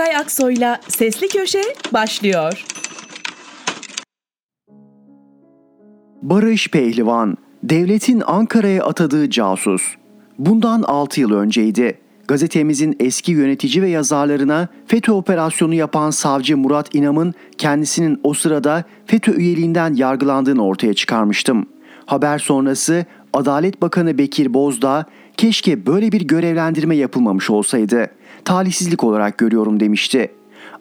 Tokay Aksoy'la Sesli Köşe başlıyor. Barış Pehlivan, devletin Ankara'ya atadığı casus. Bundan 6 yıl önceydi. Gazetemizin eski yönetici ve yazarlarına FETÖ operasyonu yapan savcı Murat İnam'ın kendisinin o sırada FETÖ üyeliğinden yargılandığını ortaya çıkarmıştım. Haber sonrası Adalet Bakanı Bekir Bozdağ keşke böyle bir görevlendirme yapılmamış olsaydı. Talihsizlik olarak görüyorum demişti.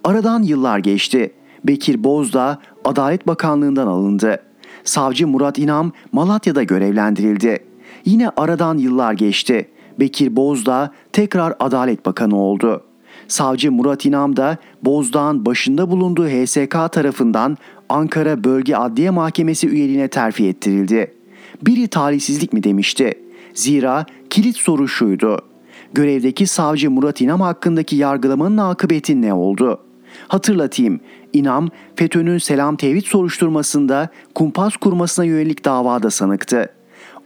Aradan yıllar geçti. Bekir Bozdağ Adalet Bakanlığından alındı. Savcı Murat İnam Malatya'da görevlendirildi. Yine aradan yıllar geçti. Bekir Bozdağ tekrar Adalet Bakanı oldu. Savcı Murat İnam da Bozdağ'ın başında bulunduğu HSK tarafından Ankara Bölge Adliye Mahkemesi üyeliğine terfi ettirildi. Biri talihsizlik mi demişti. Zira kilit soru şuydu. Görevdeki savcı Murat İnam hakkındaki yargılamanın akıbeti ne oldu? Hatırlatayım, İnam FETÖ'nün Selam Tevhid soruşturmasında kumpas kurmasına yönelik davada sanıktı.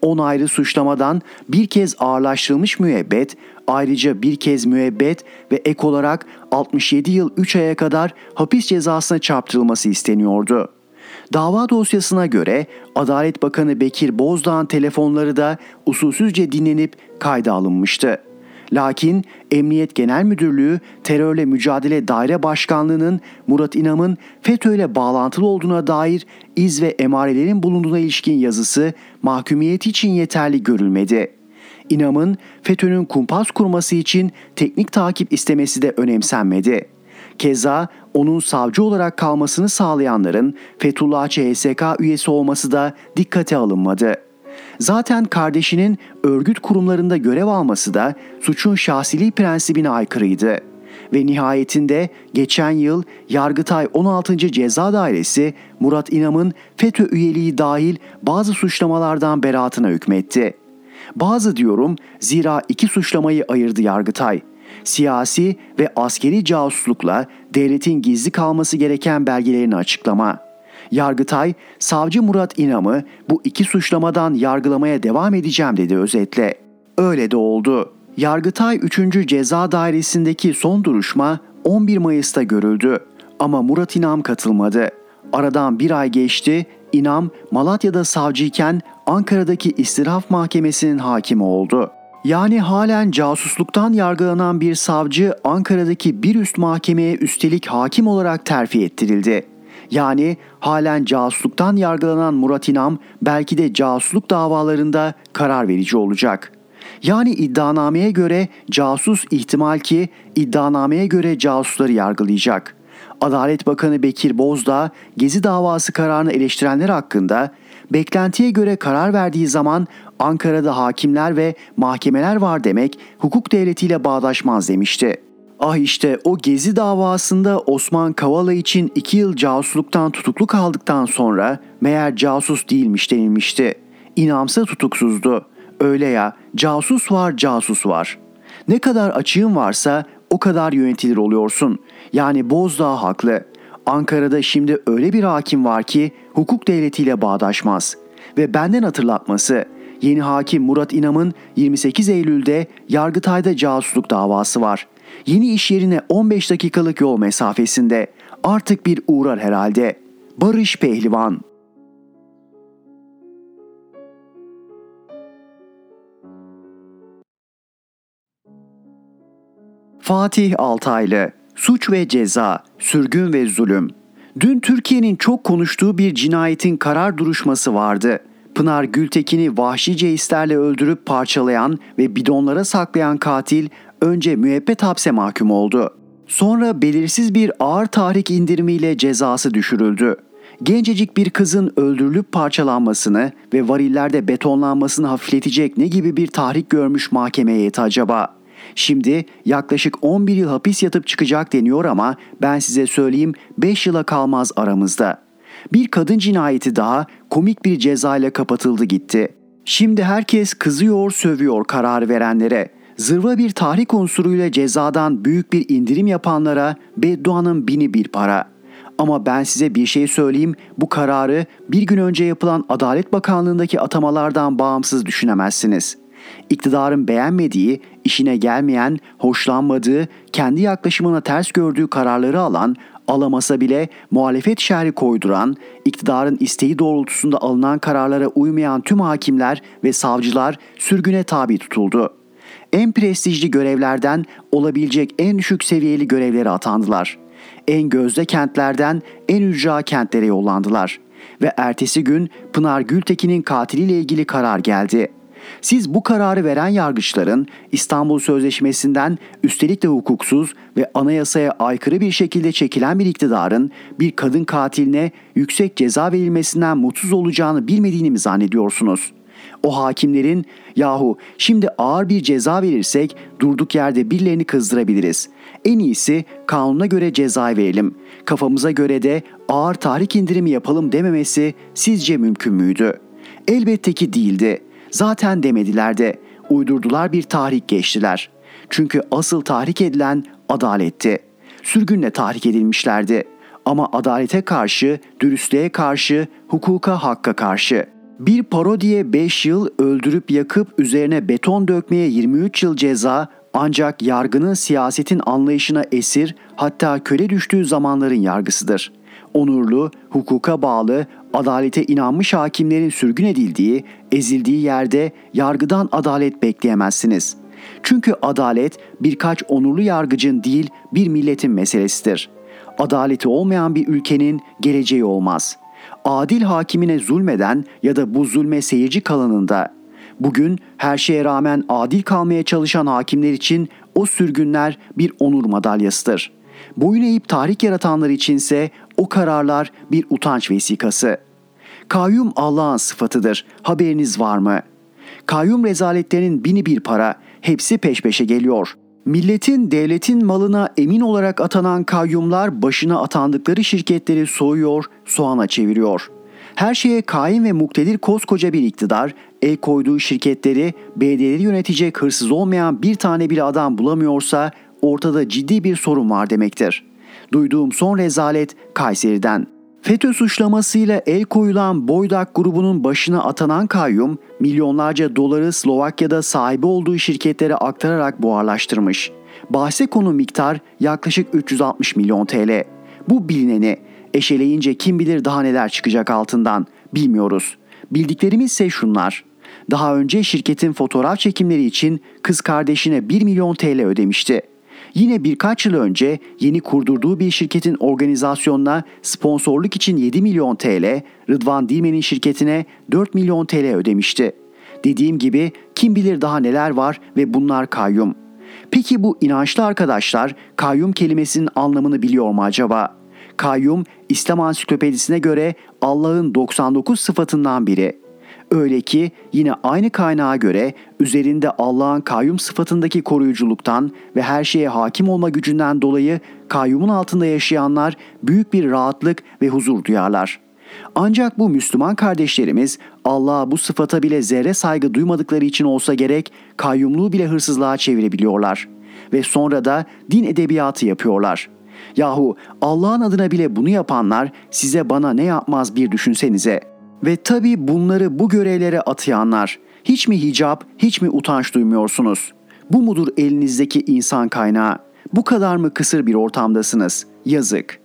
10 ayrı suçlamadan bir kez ağırlaştırılmış müebbet, ayrıca bir kez müebbet ve ek olarak 67 yıl 3 aya kadar hapis cezasına çarptırılması isteniyordu. Dava dosyasına göre Adalet Bakanı Bekir Bozdağ'ın telefonları da usulsüzce dinlenip kayda alınmıştı. Lakin Emniyet Genel Müdürlüğü Terörle Mücadele Daire Başkanlığı'nın Murat İnam'ın FETÖ ile bağlantılı olduğuna dair iz ve emarelerin bulunduğuna ilişkin yazısı mahkumiyet için yeterli görülmedi. İnam'ın FETÖ'nün kumpas kurması için teknik takip istemesi de önemsenmedi. Keza onun savcı olarak kalmasını sağlayanların Fethullah HSK üyesi olması da dikkate alınmadı. Zaten kardeşinin örgüt kurumlarında görev alması da suçun şahsiliği prensibine aykırıydı. Ve nihayetinde geçen yıl Yargıtay 16. Ceza Dairesi Murat İnam'ın FETÖ üyeliği dahil bazı suçlamalardan beraatına hükmetti. Bazı diyorum zira iki suçlamayı ayırdı Yargıtay. Siyasi ve askeri casuslukla devletin gizli kalması gereken belgelerini açıklama. Yargıtay, savcı Murat İnam'ı bu iki suçlamadan yargılamaya devam edeceğim dedi özetle. Öyle de oldu. Yargıtay 3. Ceza Dairesi'ndeki son duruşma 11 Mayıs'ta görüldü. Ama Murat İnam katılmadı. Aradan bir ay geçti, İnam Malatya'da savcıyken Ankara'daki istiraf mahkemesinin hakimi oldu. Yani halen casusluktan yargılanan bir savcı Ankara'daki bir üst mahkemeye üstelik hakim olarak terfi ettirildi. Yani halen casusluktan yargılanan Murat İnam belki de casusluk davalarında karar verici olacak. Yani iddianameye göre casus ihtimal ki iddianameye göre casusları yargılayacak. Adalet Bakanı Bekir Bozdağ Gezi davası kararını eleştirenler hakkında beklentiye göre karar verdiği zaman Ankara'da hakimler ve mahkemeler var demek hukuk devletiyle bağdaşmaz demişti. Ah işte o gezi davasında Osman Kavala için iki yıl casusluktan tutuklu kaldıktan sonra meğer casus değilmiş denilmişti. İnamsa tutuksuzdu. Öyle ya casus var casus var. Ne kadar açığın varsa o kadar yönetilir oluyorsun. Yani Bozdağ haklı. Ankara'da şimdi öyle bir hakim var ki hukuk devletiyle bağdaşmaz. Ve benden hatırlatması yeni hakim Murat İnam'ın 28 Eylül'de Yargıtay'da casusluk davası var. Yeni iş yerine 15 dakikalık yol mesafesinde. Artık bir uğrar herhalde. Barış Pehlivan Fatih Altaylı Suç ve Ceza, Sürgün ve Zulüm Dün Türkiye'nin çok konuştuğu bir cinayetin karar duruşması vardı. Pınar Gültekin'i vahşice hislerle öldürüp parçalayan ve bidonlara saklayan katil önce müebbet hapse mahkum oldu. Sonra belirsiz bir ağır tahrik indirimiyle cezası düşürüldü. Gencecik bir kızın öldürülüp parçalanmasını ve varillerde betonlanmasını hafifletecek ne gibi bir tahrik görmüş mahkeme heyeti acaba? Şimdi yaklaşık 11 yıl hapis yatıp çıkacak deniyor ama ben size söyleyeyim 5 yıla kalmaz aramızda. Bir kadın cinayeti daha komik bir cezayla kapatıldı gitti. Şimdi herkes kızıyor, sövüyor karar verenlere. Zırva bir tahrik unsuruyla cezadan büyük bir indirim yapanlara bedduanın bini bir para. Ama ben size bir şey söyleyeyim, bu kararı bir gün önce yapılan Adalet Bakanlığındaki atamalardan bağımsız düşünemezsiniz. İktidarın beğenmediği, işine gelmeyen, hoşlanmadığı, kendi yaklaşımına ters gördüğü kararları alan, alamasa bile muhalefet şerhi koyduran, iktidarın isteği doğrultusunda alınan kararlara uymayan tüm hakimler ve savcılar sürgüne tabi tutuldu. En prestijli görevlerden olabilecek en düşük seviyeli görevlere atandılar. En gözde kentlerden en ücra kentlere yollandılar. Ve ertesi gün Pınar Gültekin'in katiliyle ilgili karar geldi.'' Siz bu kararı veren yargıçların İstanbul Sözleşmesi'nden üstelik de hukuksuz ve anayasaya aykırı bir şekilde çekilen bir iktidarın bir kadın katiline yüksek ceza verilmesinden mutsuz olacağını bilmediğini mi zannediyorsunuz? O hakimlerin yahu şimdi ağır bir ceza verirsek durduk yerde birilerini kızdırabiliriz. En iyisi kanuna göre ceza verelim. Kafamıza göre de ağır tahrik indirimi yapalım dememesi sizce mümkün müydü? Elbette ki değildi. Zaten demediler de uydurdular bir tahrik geçtiler. Çünkü asıl tahrik edilen adaletti. Sürgünle tahrik edilmişlerdi. Ama adalete karşı, dürüstlüğe karşı, hukuka hakka karşı. Bir parodiye 5 yıl öldürüp yakıp üzerine beton dökmeye 23 yıl ceza ancak yargının siyasetin anlayışına esir hatta köle düştüğü zamanların yargısıdır. Onurlu, hukuka bağlı, adalete inanmış hakimlerin sürgün edildiği, ezildiği yerde yargıdan adalet bekleyemezsiniz. Çünkü adalet birkaç onurlu yargıcın değil bir milletin meselesidir. Adaleti olmayan bir ülkenin geleceği olmaz. Adil hakimine zulmeden ya da bu zulme seyirci kalanında Bugün her şeye rağmen adil kalmaya çalışan hakimler için o sürgünler bir onur madalyasıdır. Boyun eğip tahrik yaratanlar içinse o kararlar bir utanç vesikası. Kayyum Allah'ın sıfatıdır. Haberiniz var mı? Kayyum rezaletlerinin bini bir para. Hepsi peş peşe geliyor. Milletin, devletin malına emin olarak atanan kayyumlar başına atandıkları şirketleri soğuyor, soğana çeviriyor. Her şeye kaim ve muktedir koskoca bir iktidar, el koyduğu şirketleri, belediyeleri yönetecek hırsız olmayan bir tane bile adam bulamıyorsa ortada ciddi bir sorun var demektir. Duyduğum son rezalet Kayseri'den. FETÖ suçlamasıyla el koyulan Boydak grubunun başına atanan kayyum, milyonlarca doları Slovakya'da sahibi olduğu şirketlere aktararak buharlaştırmış. Bahse konu miktar yaklaşık 360 milyon TL. Bu bilineni eşeleyince kim bilir daha neler çıkacak altından bilmiyoruz. Bildiklerimiz ise şunlar. Daha önce şirketin fotoğraf çekimleri için kız kardeşine 1 milyon TL ödemişti. Yine birkaç yıl önce yeni kurdurduğu bir şirketin organizasyonuna sponsorluk için 7 milyon TL, Rıdvan Dilmen'in şirketine 4 milyon TL ödemişti. Dediğim gibi kim bilir daha neler var ve bunlar kayyum. Peki bu inançlı arkadaşlar kayyum kelimesinin anlamını biliyor mu acaba? Kayyum İslam Ansiklopedisine göre Allah'ın 99 sıfatından biri. Öyle ki yine aynı kaynağa göre üzerinde Allah'ın kayyum sıfatındaki koruyuculuktan ve her şeye hakim olma gücünden dolayı kayyumun altında yaşayanlar büyük bir rahatlık ve huzur duyarlar. Ancak bu Müslüman kardeşlerimiz Allah'a bu sıfata bile zerre saygı duymadıkları için olsa gerek kayyumluğu bile hırsızlığa çevirebiliyorlar. Ve sonra da din edebiyatı yapıyorlar. Yahu Allah'ın adına bile bunu yapanlar size bana ne yapmaz bir düşünsenize.'' Ve tabi bunları bu görevlere atayanlar. Hiç mi hicap, hiç mi utanç duymuyorsunuz? Bu mudur elinizdeki insan kaynağı? Bu kadar mı kısır bir ortamdasınız? Yazık.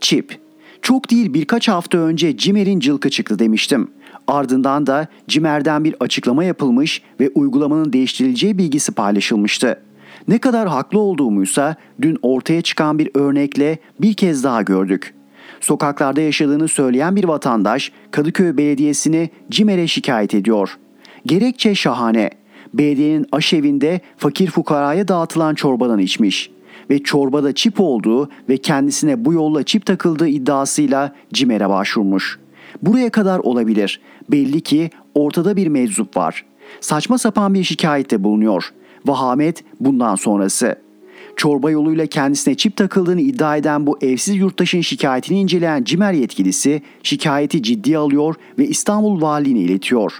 Çip. Çok değil birkaç hafta önce Cimer'in cılkı çıktı demiştim. Ardından da Cimer'den bir açıklama yapılmış ve uygulamanın değiştirileceği bilgisi paylaşılmıştı. Ne kadar haklı olduğumuysa dün ortaya çıkan bir örnekle bir kez daha gördük sokaklarda yaşadığını söyleyen bir vatandaş Kadıköy Belediyesi'ni CİMER'e şikayet ediyor. Gerekçe şahane. Belediyenin aşevinde fakir fukaraya dağıtılan çorbadan içmiş ve çorbada çip olduğu ve kendisine bu yolla çip takıldığı iddiasıyla CİMER'e başvurmuş. Buraya kadar olabilir. Belli ki ortada bir meczup var. Saçma sapan bir şikayette bulunuyor. Vahamet bundan sonrası.'' Çorba yoluyla kendisine çip takıldığını iddia eden bu evsiz yurttaşın şikayetini inceleyen CİMER yetkilisi şikayeti ciddiye alıyor ve İstanbul Valiliğine iletiyor.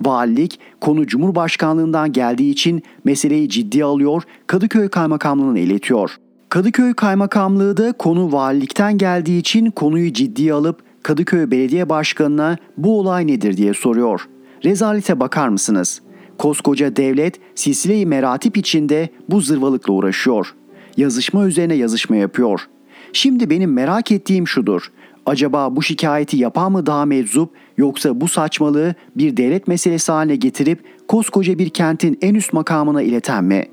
Valilik konu Cumhurbaşkanlığından geldiği için meseleyi ciddiye alıyor, Kadıköy Kaymakamlığı'na iletiyor. Kadıköy Kaymakamlığı da konu valilikten geldiği için konuyu ciddiye alıp Kadıköy Belediye Başkanı'na bu olay nedir diye soruyor. Rezalete bakar mısınız? Koskoca devlet silsile-i meratip içinde bu zırvalıkla uğraşıyor. Yazışma üzerine yazışma yapıyor. Şimdi benim merak ettiğim şudur. Acaba bu şikayeti yapan mı daha meczup yoksa bu saçmalığı bir devlet meselesi haline getirip koskoca bir kentin en üst makamına ileten mi?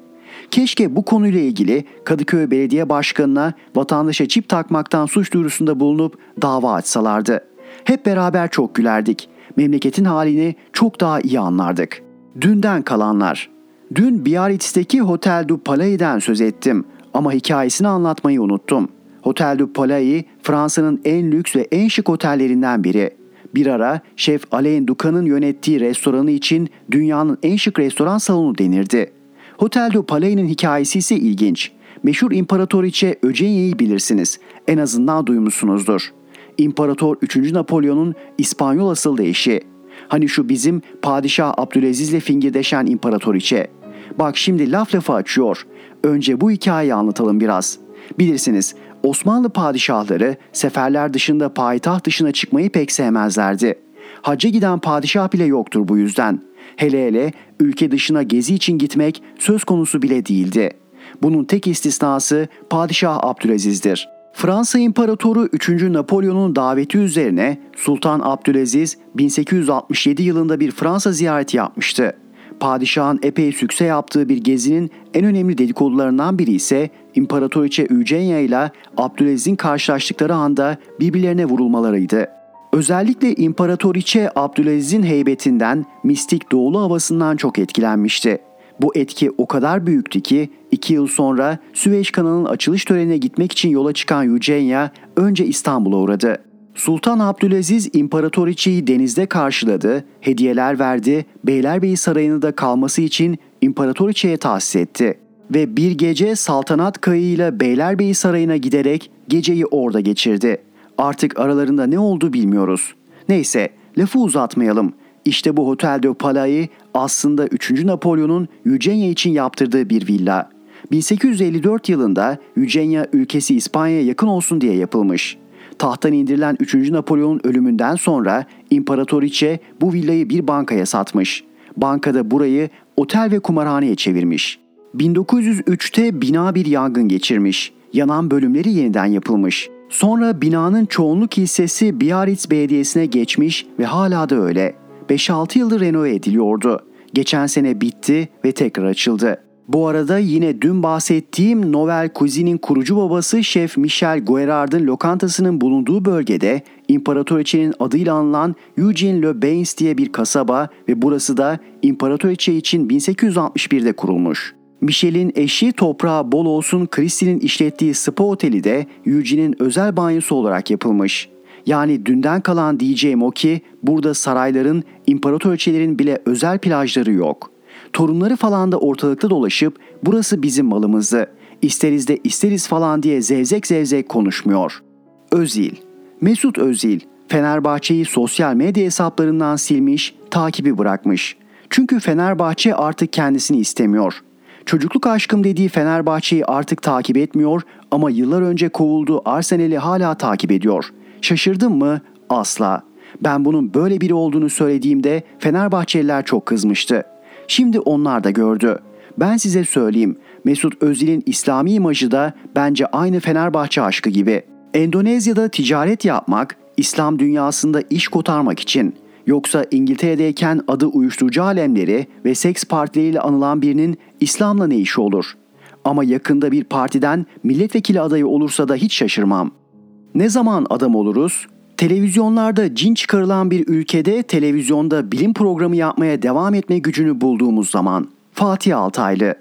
Keşke bu konuyla ilgili Kadıköy Belediye Başkanı'na vatandaşa çip takmaktan suç duyurusunda bulunup dava açsalardı. Hep beraber çok gülerdik. Memleketin halini çok daha iyi anlardık. Dünden kalanlar. Dün Biarritz'teki Hotel du Palais'den söz ettim ama hikayesini anlatmayı unuttum. Hotel du Palais Fransa'nın en lüks ve en şık otellerinden biri. Bir ara şef Alain Ducas'ın yönettiği restoranı için dünyanın en şık restoran salonu denirdi. Hotel du Palais'in hikayesi ise ilginç. Meşhur İmparatoriçe Öcenya'yı bilirsiniz. En azından duymuşsunuzdur. İmparator 3. Napolyon'un İspanyol asıllı eşi. Hani şu bizim Padişah Abdülaziz'le fingirdeşen İmparatoriçe. Bak şimdi laf lafı açıyor. Önce bu hikayeyi anlatalım biraz. Bilirsiniz Osmanlı padişahları seferler dışında payitaht dışına çıkmayı pek sevmezlerdi. Hacca giden padişah bile yoktur bu yüzden. Hele hele ülke dışına gezi için gitmek söz konusu bile değildi. Bunun tek istisnası Padişah Abdülaziz'dir. Fransa İmparatoru 3. Napolyon'un daveti üzerine Sultan Abdülaziz 1867 yılında bir Fransa ziyareti yapmıştı. Padişahın epey sükse yaptığı bir gezinin en önemli dedikodularından biri ise İmparatoriçe Eugenia ile Abdülaziz'in karşılaştıkları anda birbirlerine vurulmalarıydı. Özellikle İmparatoriçe Abdülaziz'in heybetinden, mistik doğulu havasından çok etkilenmişti. Bu etki o kadar büyüktü ki iki yıl sonra Süveyş kanalının açılış törenine gitmek için yola çıkan Eugenia önce İstanbul'a uğradı. Sultan Abdülaziz İmparatoriçe'yi denizde karşıladı, hediyeler verdi, Beylerbeyi Sarayı'nda da kalması için İmparatoriçe'ye tahsis etti. Ve bir gece saltanat kayığıyla Beylerbeyi Sarayı'na giderek geceyi orada geçirdi. Artık aralarında ne oldu bilmiyoruz. Neyse lafı uzatmayalım. İşte bu Hotel de Palais aslında 3. Napolyon'un Eugenia için yaptırdığı bir villa. 1854 yılında Eugenia ülkesi İspanya'ya yakın olsun diye yapılmış. Tahttan indirilen 3. Napolyon'un ölümünden sonra İmparatoriçe bu villayı bir bankaya satmış. Bankada burayı otel ve kumarhaneye çevirmiş. 1903'te bina bir yangın geçirmiş. Yanan bölümleri yeniden yapılmış. Sonra binanın çoğunluk hissesi Biarritz Belediyesi'ne geçmiş ve hala da öyle. 5-6 yıldır renove ediliyordu. Geçen sene bitti ve tekrar açıldı. Bu arada yine dün bahsettiğim Novel Cuisine'in kurucu babası Şef Michel Guérard'ın lokantasının bulunduğu bölgede İmparatoriçe'nin adıyla anılan Eugene Le Bains diye bir kasaba ve burası da İmparatoriçe için 1861'de kurulmuş. Michel'in eşi toprağı bol olsun Christie'nin işlettiği spa oteli de Eugene'in özel banyosu olarak yapılmış. Yani dünden kalan diyeceğim o ki burada sarayların, imparatoriçelerin bile özel plajları yok. Torunları falan da ortalıkta dolaşıp burası bizim malımızdı. İsteriz de isteriz falan diye zevzek zevzek konuşmuyor. Özil Mesut Özil Fenerbahçe'yi sosyal medya hesaplarından silmiş, takibi bırakmış. Çünkü Fenerbahçe artık kendisini istemiyor. Çocukluk aşkım dediği Fenerbahçe'yi artık takip etmiyor ama yıllar önce kovulduğu Arsenal'i hala takip ediyor. Şaşırdım mı? Asla. Ben bunun böyle biri olduğunu söylediğimde Fenerbahçeliler çok kızmıştı. Şimdi onlar da gördü. Ben size söyleyeyim. Mesut Özil'in İslami imajı da bence aynı Fenerbahçe aşkı gibi. Endonezya'da ticaret yapmak, İslam dünyasında iş kotarmak için. Yoksa İngiltere'deyken adı uyuşturucu alemleri ve seks partileriyle anılan birinin İslam'la ne işi olur? Ama yakında bir partiden milletvekili adayı olursa da hiç şaşırmam. Ne zaman adam oluruz? Televizyonlarda cin çıkarılan bir ülkede televizyonda bilim programı yapmaya devam etme gücünü bulduğumuz zaman. Fatih Altaylı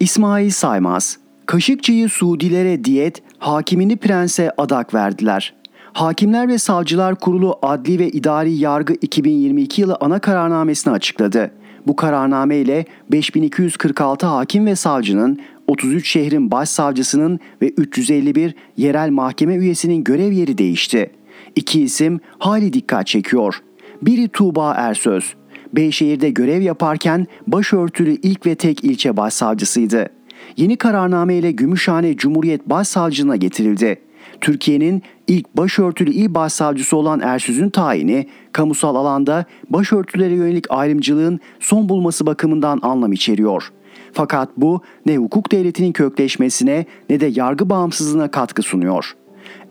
İsmail Saymaz Kaşıkçı'yı Suudilere diyet, hakimini prense adak verdiler. Hakimler ve Savcılar Kurulu Adli ve İdari Yargı 2022 yılı ana kararnamesini açıkladı. Bu kararname ile 5246 hakim ve savcının, 33 şehrin başsavcısının ve 351 yerel mahkeme üyesinin görev yeri değişti. İki isim hali dikkat çekiyor. Biri Tuğba Ersöz. Beyşehir'de görev yaparken başörtülü ilk ve tek ilçe başsavcısıydı. Yeni kararname ile Gümüşhane Cumhuriyet Başsavcılığına getirildi. Türkiye'nin ilk başörtülü il başsavcısı olan Ersüz'ün tayini, kamusal alanda başörtülere yönelik ayrımcılığın son bulması bakımından anlam içeriyor. Fakat bu ne hukuk devletinin kökleşmesine ne de yargı bağımsızlığına katkı sunuyor.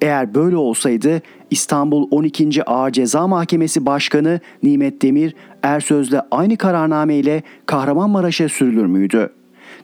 Eğer böyle olsaydı İstanbul 12. Ağır Ceza Mahkemesi Başkanı Nimet Demir Ersöz'le aynı kararname ile Kahramanmaraş'a sürülür müydü?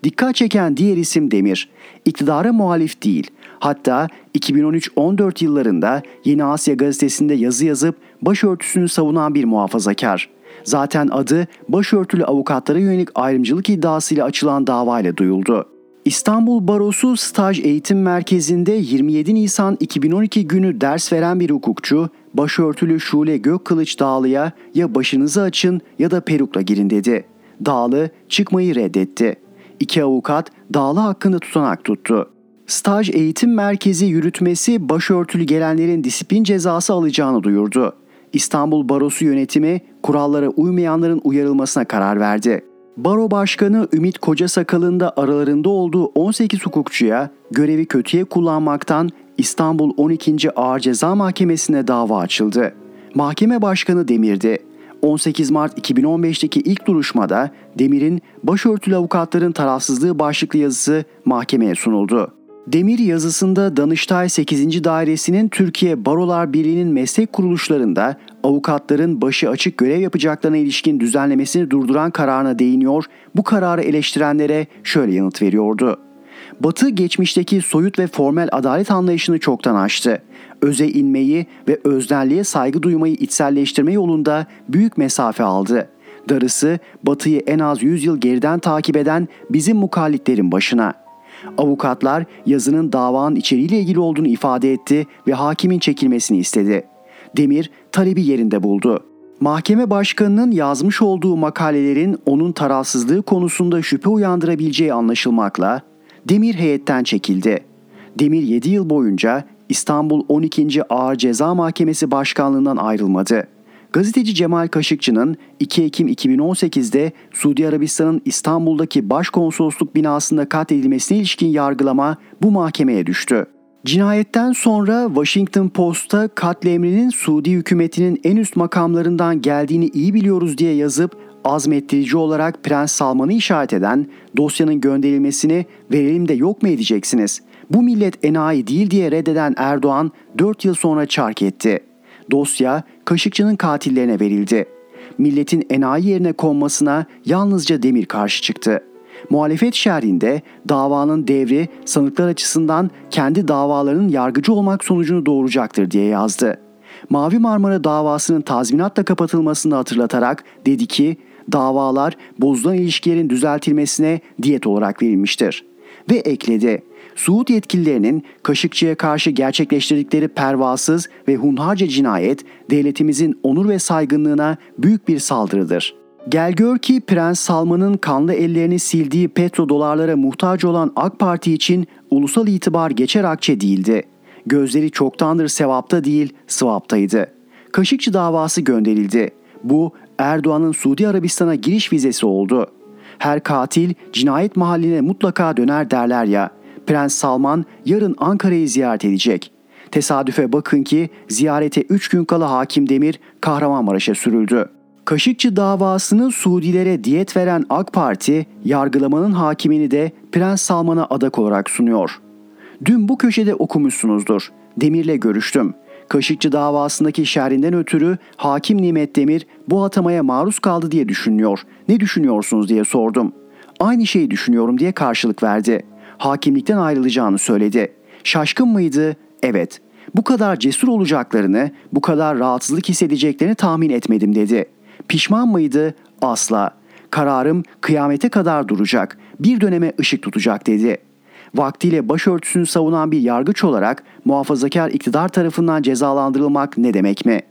Dikkat çeken diğer isim Demir. İktidara muhalif değil. Hatta 2013-14 yıllarında Yeni Asya gazetesinde yazı yazıp başörtüsünü savunan bir muhafazakar. Zaten adı başörtülü avukatlara yönelik ayrımcılık iddiasıyla açılan davayla duyuldu. İstanbul Barosu Staj Eğitim Merkezi'nde 27 Nisan 2012 günü ders veren bir hukukçu, başörtülü Şule Gökkılıç Dağlı'ya ya başınızı açın ya da perukla girin dedi. Dağlı çıkmayı reddetti. İki avukat Dağlı hakkında tutanak tuttu. Staj Eğitim Merkezi yürütmesi başörtülü gelenlerin disiplin cezası alacağını duyurdu. İstanbul Barosu yönetimi kurallara uymayanların uyarılmasına karar verdi. Baro Başkanı Ümit Kocasakal'ın da aralarında olduğu 18 hukukçuya görevi kötüye kullanmaktan İstanbul 12. Ağır Ceza Mahkemesi'ne dava açıldı. Mahkeme Başkanı Demir'di. 18 Mart 2015'teki ilk duruşmada Demir'in başörtülü avukatların tarafsızlığı başlıklı yazısı mahkemeye sunuldu. Demir yazısında Danıştay 8. Dairesi'nin Türkiye Barolar Birliği'nin meslek kuruluşlarında avukatların başı açık görev yapacaklarına ilişkin düzenlemesini durduran kararına değiniyor, bu kararı eleştirenlere şöyle yanıt veriyordu. Batı geçmişteki soyut ve formel adalet anlayışını çoktan aştı. Öze inmeyi ve öznelliğe saygı duymayı içselleştirme yolunda büyük mesafe aldı. Darısı Batı'yı en az 100 yıl geriden takip eden bizim mukallitlerin başına.'' Avukatlar yazının davanın içeriğiyle ilgili olduğunu ifade etti ve hakimin çekilmesini istedi. Demir talebi yerinde buldu. Mahkeme başkanının yazmış olduğu makalelerin onun tarafsızlığı konusunda şüphe uyandırabileceği anlaşılmakla Demir heyetten çekildi. Demir 7 yıl boyunca İstanbul 12. Ağır Ceza Mahkemesi Başkanlığından ayrılmadı. Gazeteci Cemal Kaşıkçı'nın 2 Ekim 2018'de Suudi Arabistan'ın İstanbul'daki başkonsolosluk binasında katledilmesine ilişkin yargılama bu mahkemeye düştü. Cinayetten sonra Washington Post'ta katlemrinin Suudi hükümetinin en üst makamlarından geldiğini iyi biliyoruz diye yazıp azmettirici olarak Prens Salman'ı işaret eden dosyanın gönderilmesini verelim de yok mu edeceksiniz? Bu millet enayi değil diye reddeden Erdoğan 4 yıl sonra çark etti. Dosya Kaşıkçı'nın katillerine verildi. Milletin enayi yerine konmasına yalnızca Demir karşı çıktı. Muhalefet şerhinde davanın devri sanıklar açısından kendi davalarının yargıcı olmak sonucunu doğuracaktır diye yazdı. Mavi Marmara davasının tazminatla kapatılmasını hatırlatarak dedi ki davalar bozulan ilişkilerin düzeltilmesine diyet olarak verilmiştir. Ve ekledi Suud yetkililerinin Kaşıkçı'ya karşı gerçekleştirdikleri pervasız ve hunharca cinayet devletimizin onur ve saygınlığına büyük bir saldırıdır. Gel gör ki Prens Salman'ın kanlı ellerini sildiği petrodolarlara muhtaç olan AK Parti için ulusal itibar geçer akçe değildi. Gözleri çoktandır sevapta değil sıvaptaydı. Kaşıkçı davası gönderildi. Bu Erdoğan'ın Suudi Arabistan'a giriş vizesi oldu. Her katil cinayet mahalline mutlaka döner derler ya. Prens Salman yarın Ankara'yı ziyaret edecek. Tesadüfe bakın ki ziyarete 3 gün kala Hakim Demir Kahramanmaraş'a sürüldü. Kaşıkçı davasını Suudilere diyet veren AK Parti, yargılamanın hakimini de Prens Salman'a adak olarak sunuyor. Dün bu köşede okumuşsunuzdur. Demir'le görüştüm. Kaşıkçı davasındaki şerrinden ötürü hakim Nimet Demir bu atamaya maruz kaldı diye düşünüyor. Ne düşünüyorsunuz diye sordum. Aynı şeyi düşünüyorum diye karşılık verdi hakimlikten ayrılacağını söyledi. Şaşkın mıydı? Evet. Bu kadar cesur olacaklarını, bu kadar rahatsızlık hissedeceklerini tahmin etmedim dedi. Pişman mıydı? Asla. Kararım kıyamete kadar duracak. Bir döneme ışık tutacak dedi. Vaktiyle başörtüsünü savunan bir yargıç olarak muhafazakar iktidar tarafından cezalandırılmak ne demek mi?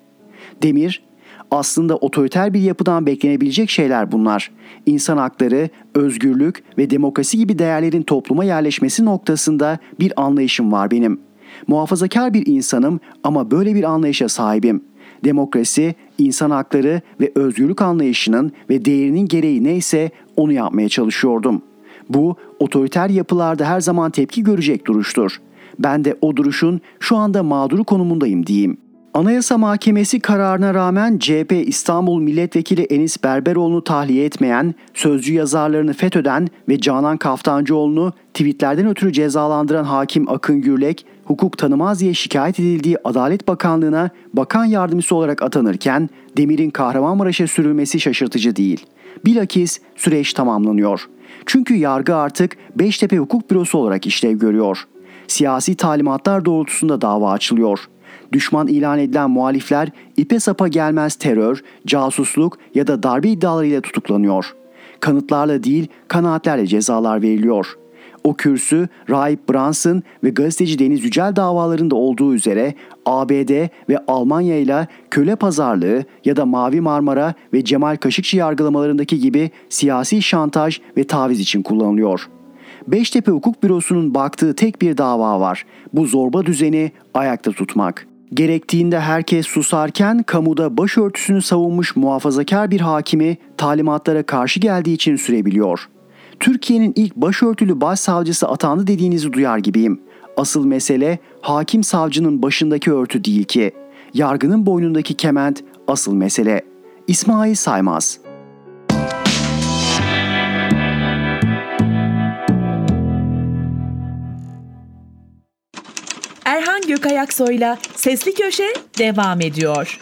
Demir, aslında otoriter bir yapıdan beklenebilecek şeyler bunlar. İnsan hakları, özgürlük ve demokrasi gibi değerlerin topluma yerleşmesi noktasında bir anlayışım var benim. Muhafazakar bir insanım ama böyle bir anlayışa sahibim. Demokrasi, insan hakları ve özgürlük anlayışının ve değerinin gereği neyse onu yapmaya çalışıyordum. Bu otoriter yapılarda her zaman tepki görecek duruştur. Ben de o duruşun şu anda mağduru konumundayım diyeyim. Anayasa Mahkemesi kararına rağmen CHP İstanbul Milletvekili Enis Berberoğlu'nu tahliye etmeyen, sözcü yazarlarını FETÖ'den ve Canan Kaftancıoğlu'nu tweetlerden ötürü cezalandıran hakim Akın Gürlek, hukuk tanımaz diye şikayet edildiği Adalet Bakanlığı'na bakan yardımcısı olarak atanırken Demir'in Kahramanmaraş'a sürülmesi şaşırtıcı değil. Bilakis süreç tamamlanıyor. Çünkü yargı artık Beştepe Hukuk Bürosu olarak işlev görüyor. Siyasi talimatlar doğrultusunda dava açılıyor. Düşman ilan edilen muhalifler ipe sapa gelmez terör, casusluk ya da darbe iddialarıyla tutuklanıyor. Kanıtlarla değil kanaatlerle cezalar veriliyor.'' O kürsü Rahip Brunson ve gazeteci Deniz Yücel davalarında olduğu üzere ABD ve Almanya ile köle pazarlığı ya da Mavi Marmara ve Cemal Kaşıkçı yargılamalarındaki gibi siyasi şantaj ve taviz için kullanılıyor. Beştepe Hukuk Bürosu'nun baktığı tek bir dava var. Bu zorba düzeni ayakta tutmak. Gerektiğinde herkes susarken kamuda başörtüsünü savunmuş muhafazakar bir hakimi talimatlara karşı geldiği için sürebiliyor.'' Türkiye'nin ilk başörtülü başsavcısı atandı dediğinizi duyar gibiyim. Asıl mesele hakim savcının başındaki örtü değil ki. Yargının boynundaki kement asıl mesele. İsmail Saymaz Erhan Gökayaksoy'la Sesli Köşe devam ediyor.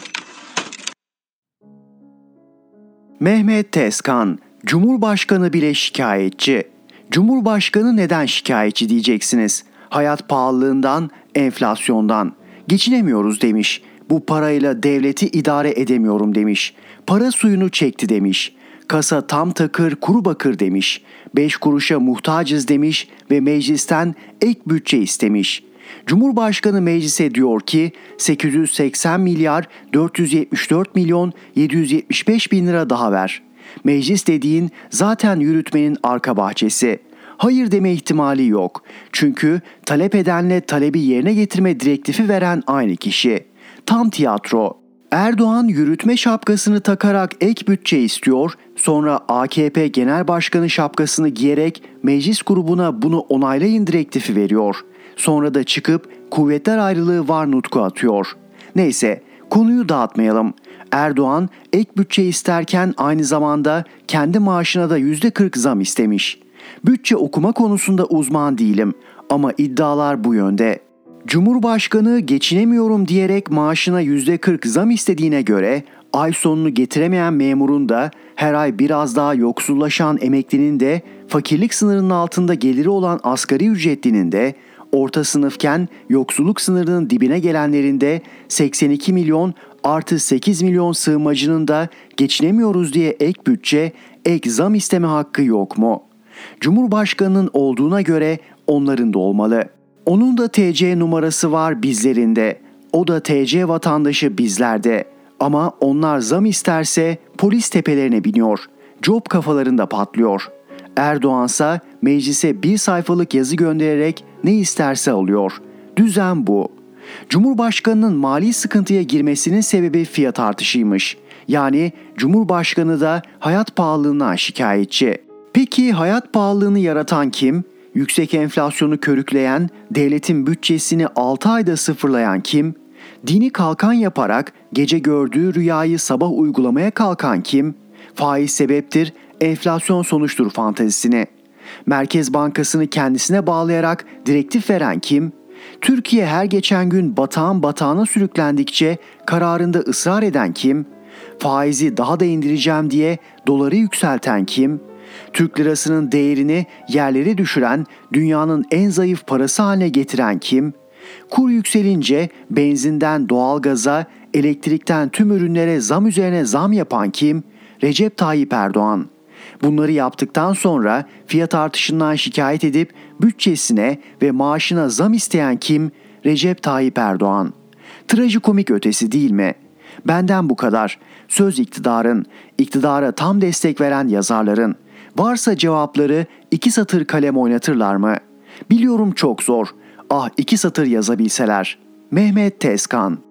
Mehmet Tezkan Cumhurbaşkanı bile şikayetçi. Cumhurbaşkanı neden şikayetçi diyeceksiniz. Hayat pahalılığından, enflasyondan. Geçinemiyoruz demiş. Bu parayla devleti idare edemiyorum demiş. Para suyunu çekti demiş. Kasa tam takır kuru bakır demiş. Beş kuruşa muhtacız demiş ve meclisten ek bütçe istemiş. Cumhurbaşkanı meclise diyor ki 880 milyar 474 milyon 775 bin lira daha ver. Meclis dediğin zaten yürütmenin arka bahçesi. Hayır deme ihtimali yok. Çünkü talep edenle talebi yerine getirme direktifi veren aynı kişi. Tam tiyatro. Erdoğan yürütme şapkasını takarak ek bütçe istiyor, sonra AKP Genel Başkanı şapkasını giyerek meclis grubuna bunu onaylayın direktifi veriyor. Sonra da çıkıp kuvvetler ayrılığı var nutku atıyor. Neyse konuyu dağıtmayalım. Erdoğan ek bütçe isterken aynı zamanda kendi maaşına da %40 zam istemiş. Bütçe okuma konusunda uzman değilim ama iddialar bu yönde. Cumhurbaşkanı geçinemiyorum diyerek maaşına %40 zam istediğine göre ay sonunu getiremeyen memurun da her ay biraz daha yoksullaşan emeklinin de fakirlik sınırının altında geliri olan asgari ücretlinin de orta sınıfken yoksulluk sınırının dibine gelenlerin de 82 milyon artı 8 milyon sığınmacının da geçinemiyoruz diye ek bütçe, ek zam isteme hakkı yok mu? Cumhurbaşkanının olduğuna göre onların da olmalı. Onun da TC numarası var bizlerinde. O da TC vatandaşı bizlerde. Ama onlar zam isterse polis tepelerine biniyor. Job kafalarında patlıyor. Erdoğansa meclise bir sayfalık yazı göndererek ne isterse alıyor. Düzen bu. Cumhurbaşkanının mali sıkıntıya girmesinin sebebi fiyat artışıymış. Yani Cumhurbaşkanı da hayat pahalılığına şikayetçi. Peki hayat pahalılığını yaratan kim? Yüksek enflasyonu körükleyen, devletin bütçesini 6 ayda sıfırlayan kim? Dini kalkan yaparak gece gördüğü rüyayı sabah uygulamaya kalkan kim? Faiz sebeptir, enflasyon sonuçtur fantezisini. Merkez Bankası'nı kendisine bağlayarak direktif veren kim? Türkiye her geçen gün batağın batağına sürüklendikçe kararında ısrar eden kim? Faizi daha da indireceğim diye doları yükselten kim? Türk lirasının değerini yerlere düşüren, dünyanın en zayıf parası haline getiren kim? Kur yükselince benzinden doğalgaza, elektrikten tüm ürünlere zam üzerine zam yapan kim? Recep Tayyip Erdoğan. Bunları yaptıktan sonra fiyat artışından şikayet edip bütçesine ve maaşına zam isteyen kim? Recep Tayyip Erdoğan. Trajikomik ötesi değil mi? Benden bu kadar. Söz iktidarın, iktidara tam destek veren yazarların. Varsa cevapları iki satır kalem oynatırlar mı? Biliyorum çok zor. Ah iki satır yazabilseler. Mehmet Tezkan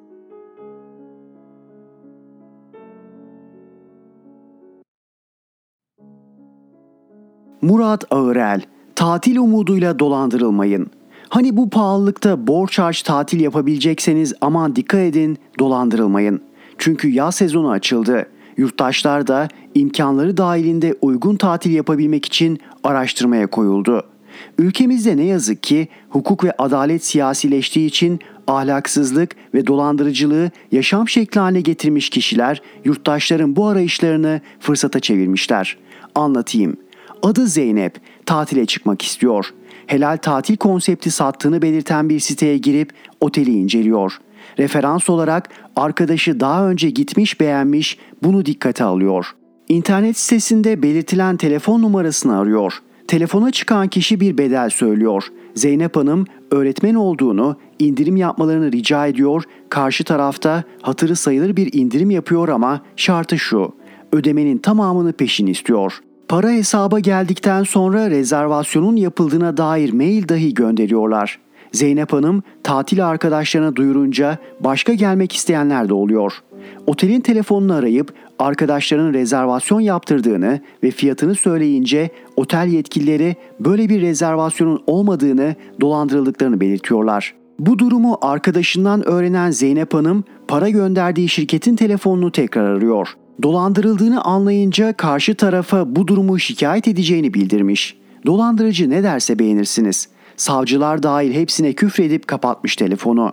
Murat Ağırel, tatil umuduyla dolandırılmayın. Hani bu pahalılıkta borç harç tatil yapabilecekseniz aman dikkat edin dolandırılmayın. Çünkü yaz sezonu açıldı. Yurttaşlar da imkanları dahilinde uygun tatil yapabilmek için araştırmaya koyuldu. Ülkemizde ne yazık ki hukuk ve adalet siyasileştiği için ahlaksızlık ve dolandırıcılığı yaşam şekli haline getirmiş kişiler yurttaşların bu arayışlarını fırsata çevirmişler. Anlatayım. Adı Zeynep, tatile çıkmak istiyor. Helal tatil konsepti sattığını belirten bir siteye girip oteli inceliyor. Referans olarak arkadaşı daha önce gitmiş beğenmiş bunu dikkate alıyor. İnternet sitesinde belirtilen telefon numarasını arıyor. Telefona çıkan kişi bir bedel söylüyor. Zeynep Hanım öğretmen olduğunu, indirim yapmalarını rica ediyor. Karşı tarafta hatırı sayılır bir indirim yapıyor ama şartı şu. Ödemenin tamamını peşin istiyor. Para hesaba geldikten sonra rezervasyonun yapıldığına dair mail dahi gönderiyorlar. Zeynep Hanım tatil arkadaşlarına duyurunca başka gelmek isteyenler de oluyor. Otelin telefonunu arayıp arkadaşlarının rezervasyon yaptırdığını ve fiyatını söyleyince otel yetkilileri böyle bir rezervasyonun olmadığını dolandırıldıklarını belirtiyorlar. Bu durumu arkadaşından öğrenen Zeynep Hanım para gönderdiği şirketin telefonunu tekrar arıyor. Dolandırıldığını anlayınca karşı tarafa bu durumu şikayet edeceğini bildirmiş. Dolandırıcı ne derse beğenirsiniz. Savcılar dahil hepsine küfredip kapatmış telefonu.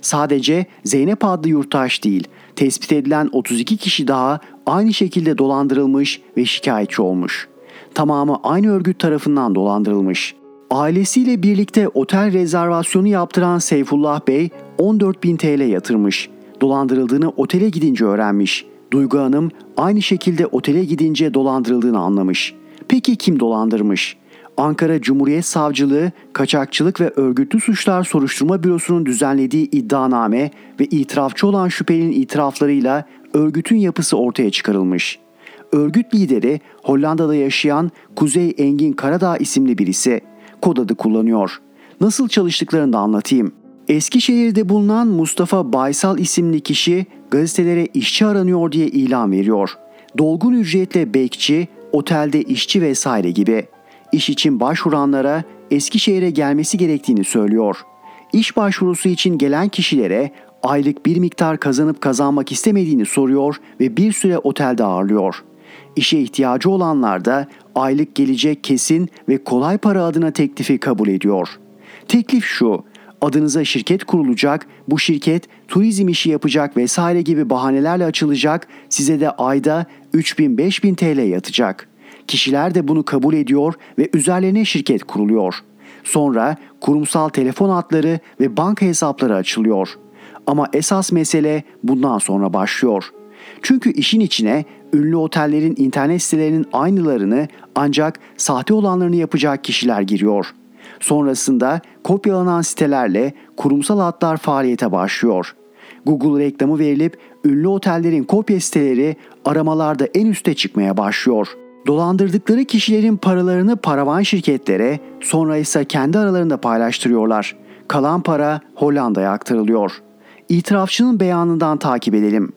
Sadece Zeynep adlı yurttaş değil, tespit edilen 32 kişi daha aynı şekilde dolandırılmış ve şikayetçi olmuş. Tamamı aynı örgüt tarafından dolandırılmış. Ailesiyle birlikte otel rezervasyonu yaptıran Seyfullah Bey 14.000 TL yatırmış. Dolandırıldığını otele gidince öğrenmiş. Duygu Hanım aynı şekilde otele gidince dolandırıldığını anlamış. Peki kim dolandırmış? Ankara Cumhuriyet Savcılığı Kaçakçılık ve Örgütlü Suçlar Soruşturma Bürosu'nun düzenlediği iddianame ve itirafçı olan şüphelinin itiraflarıyla örgütün yapısı ortaya çıkarılmış. Örgüt lideri Hollanda'da yaşayan Kuzey Engin Karadağ isimli birisi. Kod adı kullanıyor. Nasıl çalıştıklarını da anlatayım. Eskişehir'de bulunan Mustafa Baysal isimli kişi gazetelere işçi aranıyor diye ilan veriyor. Dolgun ücretle bekçi, otelde işçi vesaire gibi. İş için başvuranlara Eskişehir'e gelmesi gerektiğini söylüyor. İş başvurusu için gelen kişilere aylık bir miktar kazanıp kazanmak istemediğini soruyor ve bir süre otelde ağırlıyor. İşe ihtiyacı olanlar da aylık gelecek kesin ve kolay para adına teklifi kabul ediyor. Teklif şu, adınıza şirket kurulacak, bu şirket turizm işi yapacak vesaire gibi bahanelerle açılacak, size de ayda 3000-5000 TL yatacak. Kişiler de bunu kabul ediyor ve üzerlerine şirket kuruluyor. Sonra kurumsal telefon hatları ve banka hesapları açılıyor. Ama esas mesele bundan sonra başlıyor. Çünkü işin içine ünlü otellerin internet sitelerinin aynılarını ancak sahte olanlarını yapacak kişiler giriyor. Sonrasında kopyalanan sitelerle kurumsal hatlar faaliyete başlıyor. Google reklamı verilip ünlü otellerin kopya siteleri aramalarda en üste çıkmaya başlıyor. Dolandırdıkları kişilerin paralarını paravan şirketlere, sonra ise kendi aralarında paylaştırıyorlar. Kalan para Hollanda'ya aktarılıyor. İtirafçının beyanından takip edelim.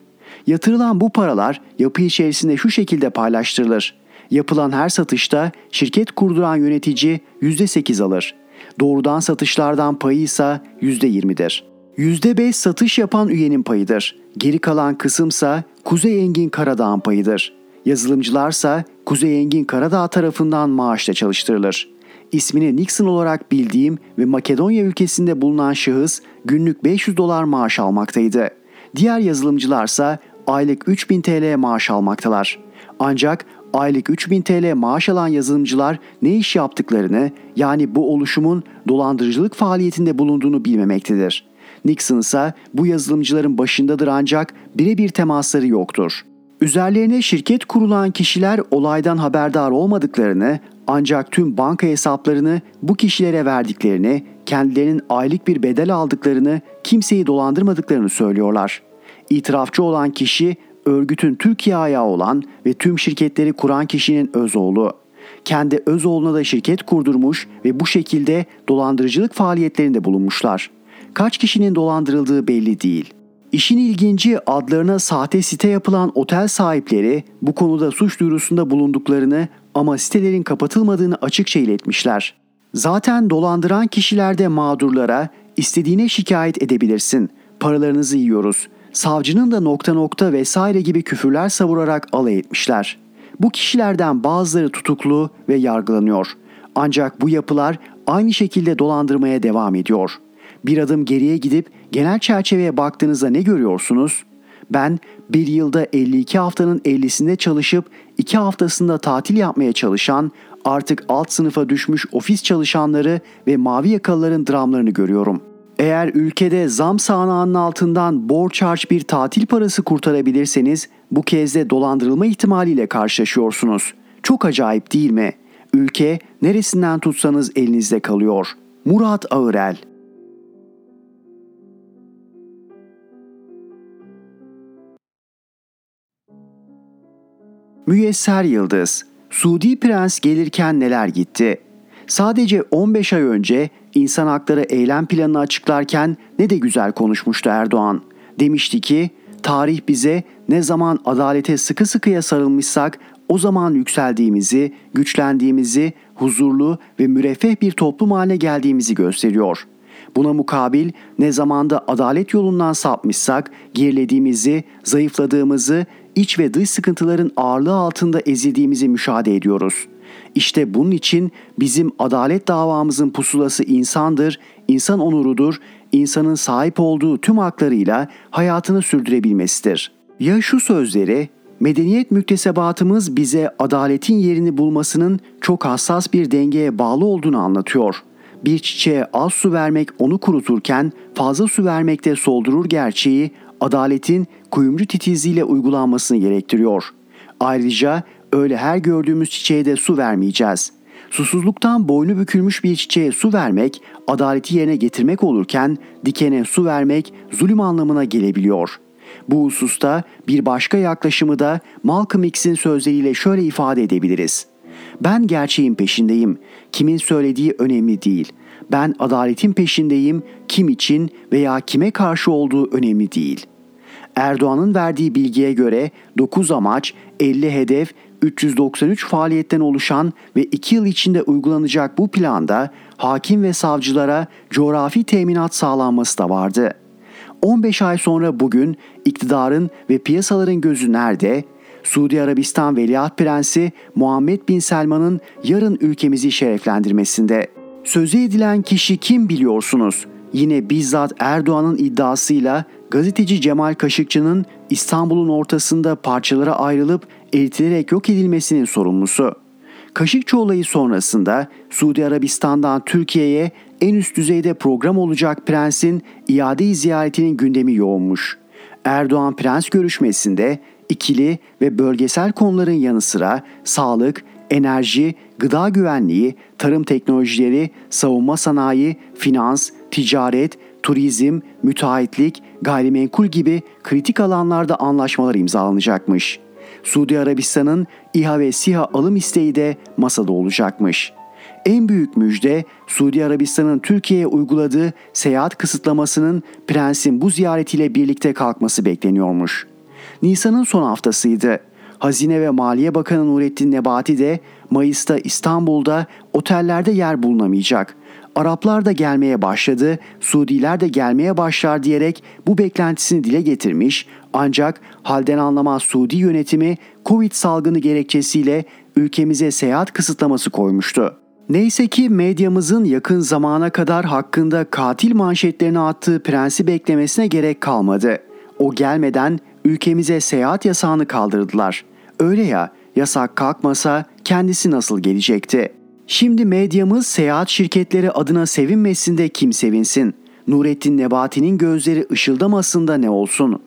Yatırılan bu paralar yapı içerisinde şu şekilde paylaştırılır. Yapılan her satışta şirket kurduran yönetici %8 alır. Doğrudan satışlardan payı ise %20'dir. %5 satış yapan üyenin payıdır. Geri kalan kısımsa Kuzey Engin Karadağ'ın payıdır. Yazılımcılarsa Kuzey Engin Karadağ tarafından maaşla çalıştırılır. İsmini Nixon olarak bildiğim ve Makedonya ülkesinde bulunan şahıs günlük 500 dolar maaş almaktaydı. Diğer yazılımcılarsa aylık 3000 TL maaş almaktalar. Ancak aylık 3000 TL maaş alan yazılımcılar ne iş yaptıklarını yani bu oluşumun dolandırıcılık faaliyetinde bulunduğunu bilmemektedir. Nixon ise bu yazılımcıların başındadır ancak birebir temasları yoktur. Üzerlerine şirket kurulan kişiler olaydan haberdar olmadıklarını ancak tüm banka hesaplarını bu kişilere verdiklerini, kendilerinin aylık bir bedel aldıklarını, kimseyi dolandırmadıklarını söylüyorlar. İtirafçı olan kişi örgütün Türkiye ayağı olan ve tüm şirketleri kuran kişinin öz oğlu. Kendi öz oğluna da şirket kurdurmuş ve bu şekilde dolandırıcılık faaliyetlerinde bulunmuşlar. Kaç kişinin dolandırıldığı belli değil. İşin ilginci adlarına sahte site yapılan otel sahipleri bu konuda suç duyurusunda bulunduklarını ama sitelerin kapatılmadığını açıkça iletmişler. Zaten dolandıran kişilerde mağdurlara istediğine şikayet edebilirsin. Paralarınızı yiyoruz. Savcının da nokta nokta vesaire gibi küfürler savurarak alay etmişler. Bu kişilerden bazıları tutuklu ve yargılanıyor. Ancak bu yapılar aynı şekilde dolandırmaya devam ediyor. Bir adım geriye gidip genel çerçeveye baktığınızda ne görüyorsunuz? Ben bir yılda 52 haftanın 50'sinde çalışıp 2 haftasında tatil yapmaya çalışan, artık alt sınıfa düşmüş ofis çalışanları ve mavi yakalıların dramlarını görüyorum. Eğer ülkede zam sağanağının altından borç harç bir tatil parası kurtarabilirseniz bu kez de dolandırılma ihtimaliyle karşılaşıyorsunuz. Çok acayip değil mi? Ülke neresinden tutsanız elinizde kalıyor. Murat Ağırel Müyesser Yıldız Suudi Prens gelirken neler gitti? Sadece 15 ay önce insan hakları eylem planını açıklarken ne de güzel konuşmuştu Erdoğan. Demişti ki tarih bize ne zaman adalete sıkı sıkıya sarılmışsak o zaman yükseldiğimizi, güçlendiğimizi, huzurlu ve müreffeh bir toplum haline geldiğimizi gösteriyor. Buna mukabil ne zamanda adalet yolundan sapmışsak gerilediğimizi, zayıfladığımızı, iç ve dış sıkıntıların ağırlığı altında ezildiğimizi müşahede ediyoruz. İşte bunun için bizim adalet davamızın pusulası insandır, insan onurudur, insanın sahip olduğu tüm haklarıyla hayatını sürdürebilmesidir. Ya şu sözleri Medeniyet müktesebatımız bize adaletin yerini bulmasının çok hassas bir dengeye bağlı olduğunu anlatıyor. Bir çiçeğe az su vermek onu kuruturken fazla su vermekte soldurur gerçeği adaletin kuyumcu titizliğiyle uygulanmasını gerektiriyor. Ayrıca öyle her gördüğümüz çiçeğe de su vermeyeceğiz. Susuzluktan boynu bükülmüş bir çiçeğe su vermek, adaleti yerine getirmek olurken dikene su vermek zulüm anlamına gelebiliyor.'' Bu hususta bir başka yaklaşımı da Malcolm X'in sözleriyle şöyle ifade edebiliriz. Ben gerçeğin peşindeyim. Kimin söylediği önemli değil. Ben adaletin peşindeyim. Kim için veya kime karşı olduğu önemli değil. Erdoğan'ın verdiği bilgiye göre 9 amaç, 50 hedef, 393 faaliyetten oluşan ve 2 yıl içinde uygulanacak bu planda hakim ve savcılara coğrafi teminat sağlanması da vardı.'' 15 ay sonra bugün iktidarın ve piyasaların gözü nerede? Suudi Arabistan Veliaht Prensi Muhammed Bin Selman'ın yarın ülkemizi şereflendirmesinde. Sözü edilen kişi kim biliyorsunuz? Yine bizzat Erdoğan'ın iddiasıyla gazeteci Cemal Kaşıkçı'nın İstanbul'un ortasında parçalara ayrılıp eritilerek yok edilmesinin sorumlusu. Kaşıkçı olayı sonrasında Suudi Arabistan'dan Türkiye'ye en üst düzeyde program olacak prensin iade ziyaretinin gündemi yoğunmuş. Erdoğan prens görüşmesinde ikili ve bölgesel konuların yanı sıra sağlık, enerji, gıda güvenliği, tarım teknolojileri, savunma sanayi, finans, ticaret, turizm, müteahhitlik, gayrimenkul gibi kritik alanlarda anlaşmalar imzalanacakmış. Suudi Arabistan'ın İHA ve SİHA alım isteği de masada olacakmış. En büyük müjde Suudi Arabistan'ın Türkiye'ye uyguladığı seyahat kısıtlamasının prensin bu ziyaretiyle birlikte kalkması bekleniyormuş. Nisan'ın son haftasıydı. Hazine ve Maliye Bakanı Nurettin Nebati de Mayıs'ta İstanbul'da otellerde yer bulunamayacak. Araplar da gelmeye başladı, Suudiler de gelmeye başlar diyerek bu beklentisini dile getirmiş ancak halden anlamaz Suudi yönetimi Covid salgını gerekçesiyle ülkemize seyahat kısıtlaması koymuştu. Neyse ki medyamızın yakın zamana kadar hakkında katil manşetlerini attığı prensi beklemesine gerek kalmadı. O gelmeden ülkemize seyahat yasağını kaldırdılar. Öyle ya yasak kalkmasa kendisi nasıl gelecekti? Şimdi medyamız seyahat şirketleri adına sevinmesin de kim sevinsin? Nurettin Nebati'nin gözleri ışıldamasında ne olsun?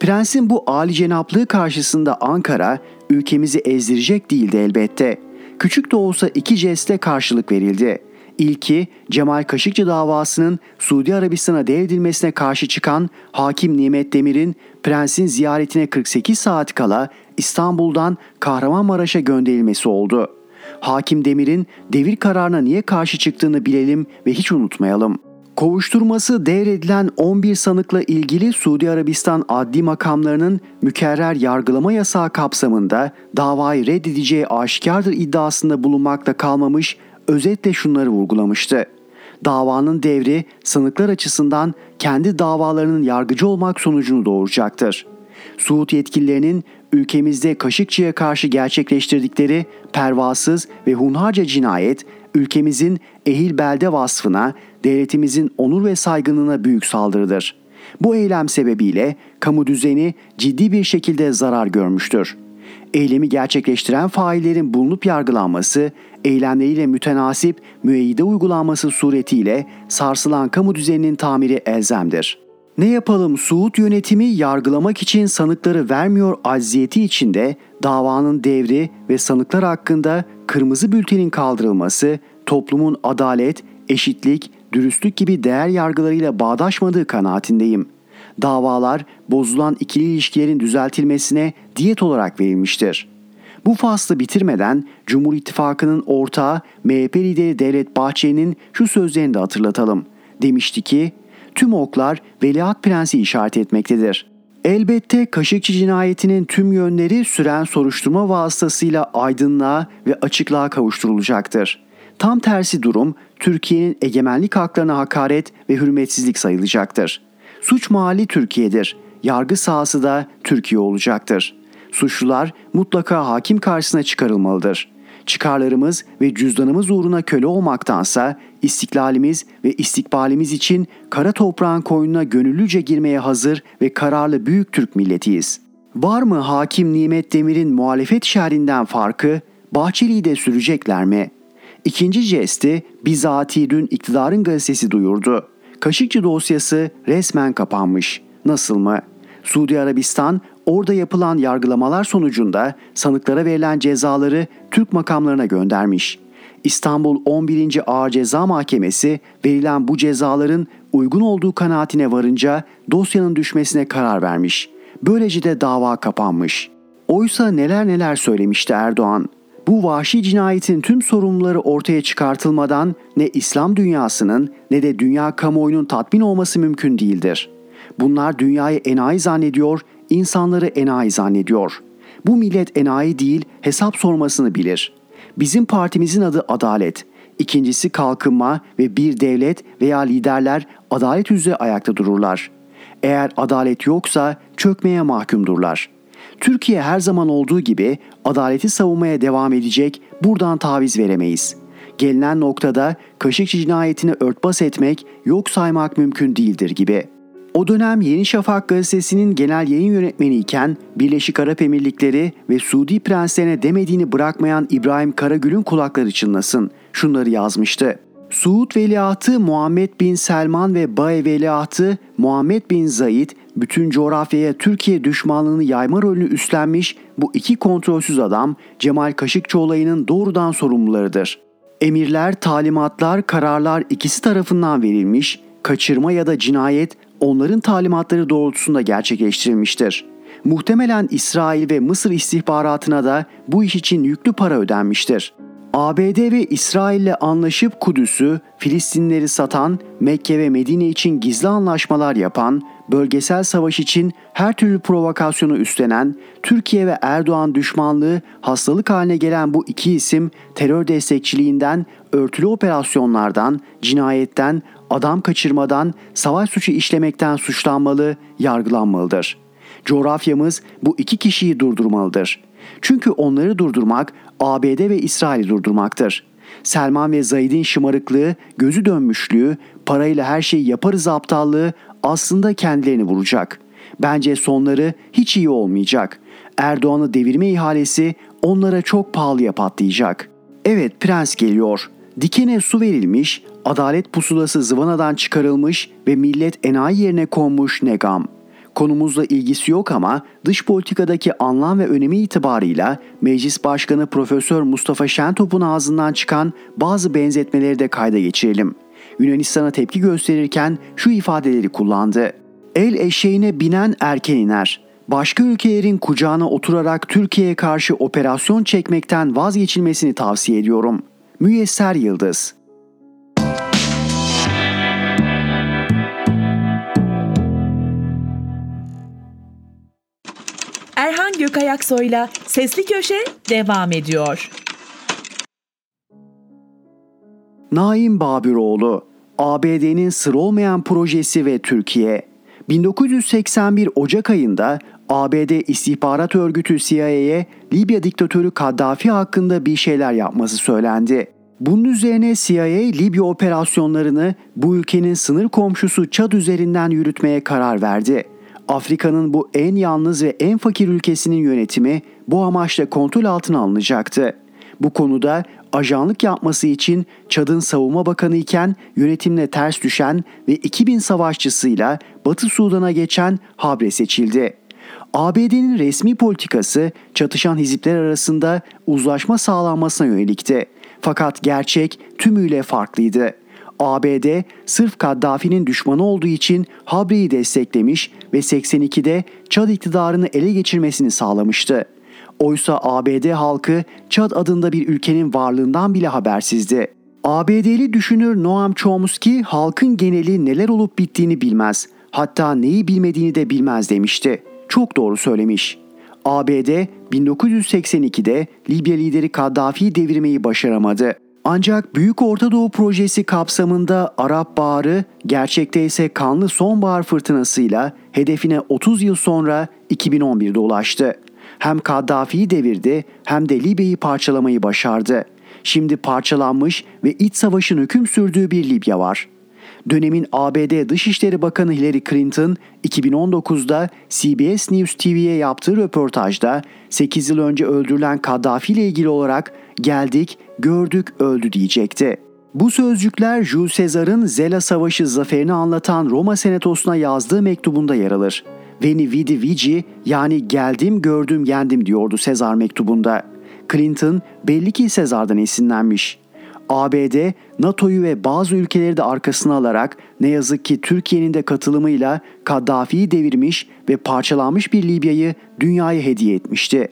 Prensin bu âli cenaplığı karşısında Ankara ülkemizi ezdirecek değildi elbette. Küçük de olsa iki jeste karşılık verildi. İlki Cemal Kaşıkçı davasının Suudi Arabistan'a devredilmesine karşı çıkan hakim Nimet Demir'in prensin ziyaretine 48 saat kala İstanbul'dan Kahramanmaraş'a gönderilmesi oldu. Hakim Demir'in devir kararına niye karşı çıktığını bilelim ve hiç unutmayalım. Kovuşturması devredilen 11 sanıkla ilgili Suudi Arabistan adli makamlarının mükerrer yargılama yasağı kapsamında davayı reddedeceği aşikardır iddiasında bulunmakta kalmamış özetle şunları vurgulamıştı. Davanın devri sanıklar açısından kendi davalarının yargıcı olmak sonucunu doğuracaktır. Suud yetkililerinin ülkemizde Kaşıkçı'ya karşı gerçekleştirdikleri pervasız ve hunharca cinayet ülkemizin ehil belde vasfına, devletimizin onur ve saygınlığına büyük saldırıdır. Bu eylem sebebiyle kamu düzeni ciddi bir şekilde zarar görmüştür. Eylemi gerçekleştiren faillerin bulunup yargılanması, eylemleriyle mütenasip müeyyide uygulanması suretiyle sarsılan kamu düzeninin tamiri elzemdir.'' Ne yapalım Suud yönetimi yargılamak için sanıkları vermiyor acziyeti içinde davanın devri ve sanıklar hakkında kırmızı bültenin kaldırılması toplumun adalet, eşitlik, dürüstlük gibi değer yargılarıyla bağdaşmadığı kanaatindeyim. Davalar bozulan ikili ilişkilerin düzeltilmesine diyet olarak verilmiştir. Bu faslı bitirmeden Cumhur İttifakı'nın ortağı MHP lideri Devlet Bahçeli'nin şu sözlerini de hatırlatalım. Demişti ki tüm oklar Veliaht Prensi işaret etmektedir. Elbette Kaşıkçı cinayetinin tüm yönleri süren soruşturma vasıtasıyla aydınlığa ve açıklığa kavuşturulacaktır. Tam tersi durum Türkiye'nin egemenlik haklarına hakaret ve hürmetsizlik sayılacaktır. Suç mahalli Türkiye'dir. Yargı sahası da Türkiye olacaktır. Suçlular mutlaka hakim karşısına çıkarılmalıdır çıkarlarımız ve cüzdanımız uğruna köle olmaktansa istiklalimiz ve istikbalimiz için kara toprağın koynuna gönüllüce girmeye hazır ve kararlı büyük Türk milletiyiz. Var mı Hakim Nimet Demir'in muhalefet şerrinden farkı? Bahçeli'yi de sürecekler mi? İkinci jesti bizatihi dün iktidarın gazetesi duyurdu. Kaşıkçı dosyası resmen kapanmış. Nasıl mı? Suudi Arabistan orada yapılan yargılamalar sonucunda sanıklara verilen cezaları Türk makamlarına göndermiş. İstanbul 11. Ağır Ceza Mahkemesi verilen bu cezaların uygun olduğu kanaatine varınca dosyanın düşmesine karar vermiş. Böylece de dava kapanmış. Oysa neler neler söylemişti Erdoğan. Bu vahşi cinayetin tüm sorumluları ortaya çıkartılmadan ne İslam dünyasının ne de dünya kamuoyunun tatmin olması mümkün değildir. Bunlar dünyayı enayi zannediyor, insanları enayi zannediyor. Bu millet enayi değil, hesap sormasını bilir. Bizim partimizin adı adalet. İkincisi kalkınma ve bir devlet veya liderler adalet üzere ayakta dururlar. Eğer adalet yoksa çökmeye mahkumdurlar. Türkiye her zaman olduğu gibi adaleti savunmaya devam edecek, buradan taviz veremeyiz. Gelinen noktada Kaşıkçı cinayetini örtbas etmek, yok saymak mümkün değildir gibi.'' O dönem Yeni Şafak gazetesinin genel yayın yönetmeni iken Birleşik Arap Emirlikleri ve Suudi prenslerine demediğini bırakmayan İbrahim Karagül'ün kulakları çınlasın. Şunları yazmıştı. Suud veliahtı Muhammed bin Selman ve Bae veliahtı Muhammed bin Zayid bütün coğrafyaya Türkiye düşmanlığını yayma rolünü üstlenmiş bu iki kontrolsüz adam Cemal Kaşıkçı olayının doğrudan sorumlularıdır. Emirler, talimatlar, kararlar ikisi tarafından verilmiş, kaçırma ya da cinayet onların talimatları doğrultusunda gerçekleştirilmiştir. Muhtemelen İsrail ve Mısır istihbaratına da bu iş için yüklü para ödenmiştir. ABD ve İsrail ile anlaşıp Kudüs'ü, Filistinleri satan, Mekke ve Medine için gizli anlaşmalar yapan, bölgesel savaş için her türlü provokasyonu üstlenen, Türkiye ve Erdoğan düşmanlığı hastalık haline gelen bu iki isim terör destekçiliğinden, örtülü operasyonlardan, cinayetten, adam kaçırmadan, savaş suçu işlemekten suçlanmalı, yargılanmalıdır. Coğrafyamız bu iki kişiyi durdurmalıdır. Çünkü onları durdurmak ABD ve İsrail'i durdurmaktır. Selman ve Zayid'in şımarıklığı, gözü dönmüşlüğü, parayla her şeyi yaparız aptallığı aslında kendilerini vuracak. Bence sonları hiç iyi olmayacak. Erdoğan'ı devirme ihalesi onlara çok pahalıya patlayacak. Evet prens geliyor. Dikene su verilmiş, adalet pusulası zıvanadan çıkarılmış ve millet enayi yerine konmuş ne gam. Konumuzla ilgisi yok ama dış politikadaki anlam ve önemi itibarıyla Meclis Başkanı Profesör Mustafa Şentop'un ağzından çıkan bazı benzetmeleri de kayda geçirelim. Yunanistan'a tepki gösterirken şu ifadeleri kullandı. El eşeğine binen erken iner. Başka ülkelerin kucağına oturarak Türkiye'ye karşı operasyon çekmekten vazgeçilmesini tavsiye ediyorum. Müyesser Yıldız Erhan Gökayaksoy'la Sesli Köşe devam ediyor. Naim Babüroğlu, ABD'nin sır olmayan projesi ve Türkiye. 1981 Ocak ayında ABD istihbarat örgütü CIA'ye Libya diktatörü Kaddafi hakkında bir şeyler yapması söylendi. Bunun üzerine CIA Libya operasyonlarını bu ülkenin sınır komşusu Çad üzerinden yürütmeye karar verdi. Afrika'nın bu en yalnız ve en fakir ülkesinin yönetimi bu amaçla kontrol altına alınacaktı. Bu konuda ajanlık yapması için Çad'ın savunma bakanı iken yönetimle ters düşen ve 2000 savaşçısıyla Batı Sudan'a geçen Habre seçildi. ABD'nin resmi politikası çatışan hizipler arasında uzlaşma sağlanmasına yönelikti. Fakat gerçek tümüyle farklıydı. ABD sırf Kaddafi'nin düşmanı olduğu için Habre'yi desteklemiş ve 82'de Çad iktidarını ele geçirmesini sağlamıştı. Oysa ABD halkı Çad adında bir ülkenin varlığından bile habersizdi. ABD'li düşünür Noam Chomsky halkın geneli neler olup bittiğini bilmez. Hatta neyi bilmediğini de bilmez demişti. Çok doğru söylemiş. ABD 1982'de Libya lideri Kaddafi'yi devirmeyi başaramadı. Ancak Büyük Orta Doğu projesi kapsamında Arap Baharı gerçekte ise kanlı sonbahar fırtınasıyla hedefine 30 yıl sonra 2011'de ulaştı. Hem Kaddafi'yi devirdi hem de Libya'yı parçalamayı başardı. Şimdi parçalanmış ve iç savaşın hüküm sürdüğü bir Libya var. Dönemin ABD Dışişleri Bakanı Hillary Clinton 2019'da CBS News TV'ye yaptığı röportajda 8 yıl önce öldürülen Kaddafi ile ilgili olarak geldik, gördük, öldü diyecekti. Bu sözcükler Jules Caesar'ın Zela Savaşı zaferini anlatan Roma Senatosu'na yazdığı mektubunda yer alır. Veni vidi vici yani geldim gördüm yendim diyordu Sezar mektubunda. Clinton belli ki Sezar'dan esinlenmiş. ABD, NATO'yu ve bazı ülkeleri de arkasına alarak ne yazık ki Türkiye'nin de katılımıyla Kaddafi'yi devirmiş ve parçalanmış bir Libya'yı dünyaya hediye etmişti.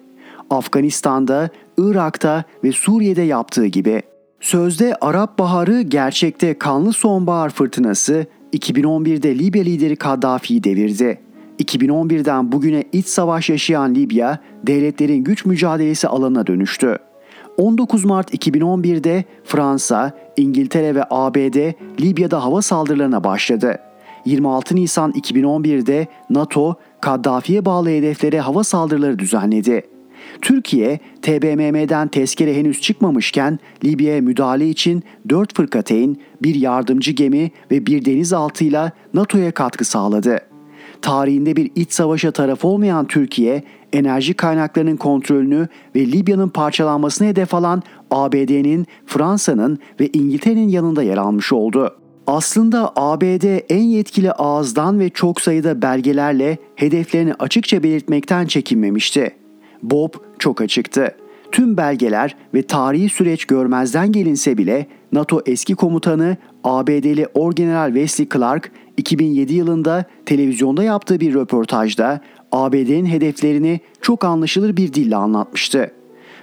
Afganistan'da, Irak'ta ve Suriye'de yaptığı gibi. Sözde Arap Baharı gerçekte kanlı sonbahar fırtınası 2011'de Libya lideri Kaddafi'yi devirdi. 2011'den bugüne iç savaş yaşayan Libya, devletlerin güç mücadelesi alanına dönüştü. 19 Mart 2011'de Fransa, İngiltere ve ABD Libya'da hava saldırılarına başladı. 26 Nisan 2011'de NATO, Kaddafi'ye bağlı hedeflere hava saldırıları düzenledi. Türkiye, TBMM'den tezkere henüz çıkmamışken Libya'ya müdahale için 4 fırkateyn, bir yardımcı gemi ve bir denizaltıyla NATO'ya katkı sağladı tarihinde bir iç savaşa taraf olmayan Türkiye, enerji kaynaklarının kontrolünü ve Libya'nın parçalanmasını hedef alan ABD'nin, Fransa'nın ve İngiltere'nin yanında yer almış oldu. Aslında ABD en yetkili ağızdan ve çok sayıda belgelerle hedeflerini açıkça belirtmekten çekinmemişti. Bob çok açıktı. Tüm belgeler ve tarihi süreç görmezden gelinse bile NATO eski komutanı ABD'li Orgeneral Wesley Clark 2007 yılında televizyonda yaptığı bir röportajda ABD'nin hedeflerini çok anlaşılır bir dille anlatmıştı.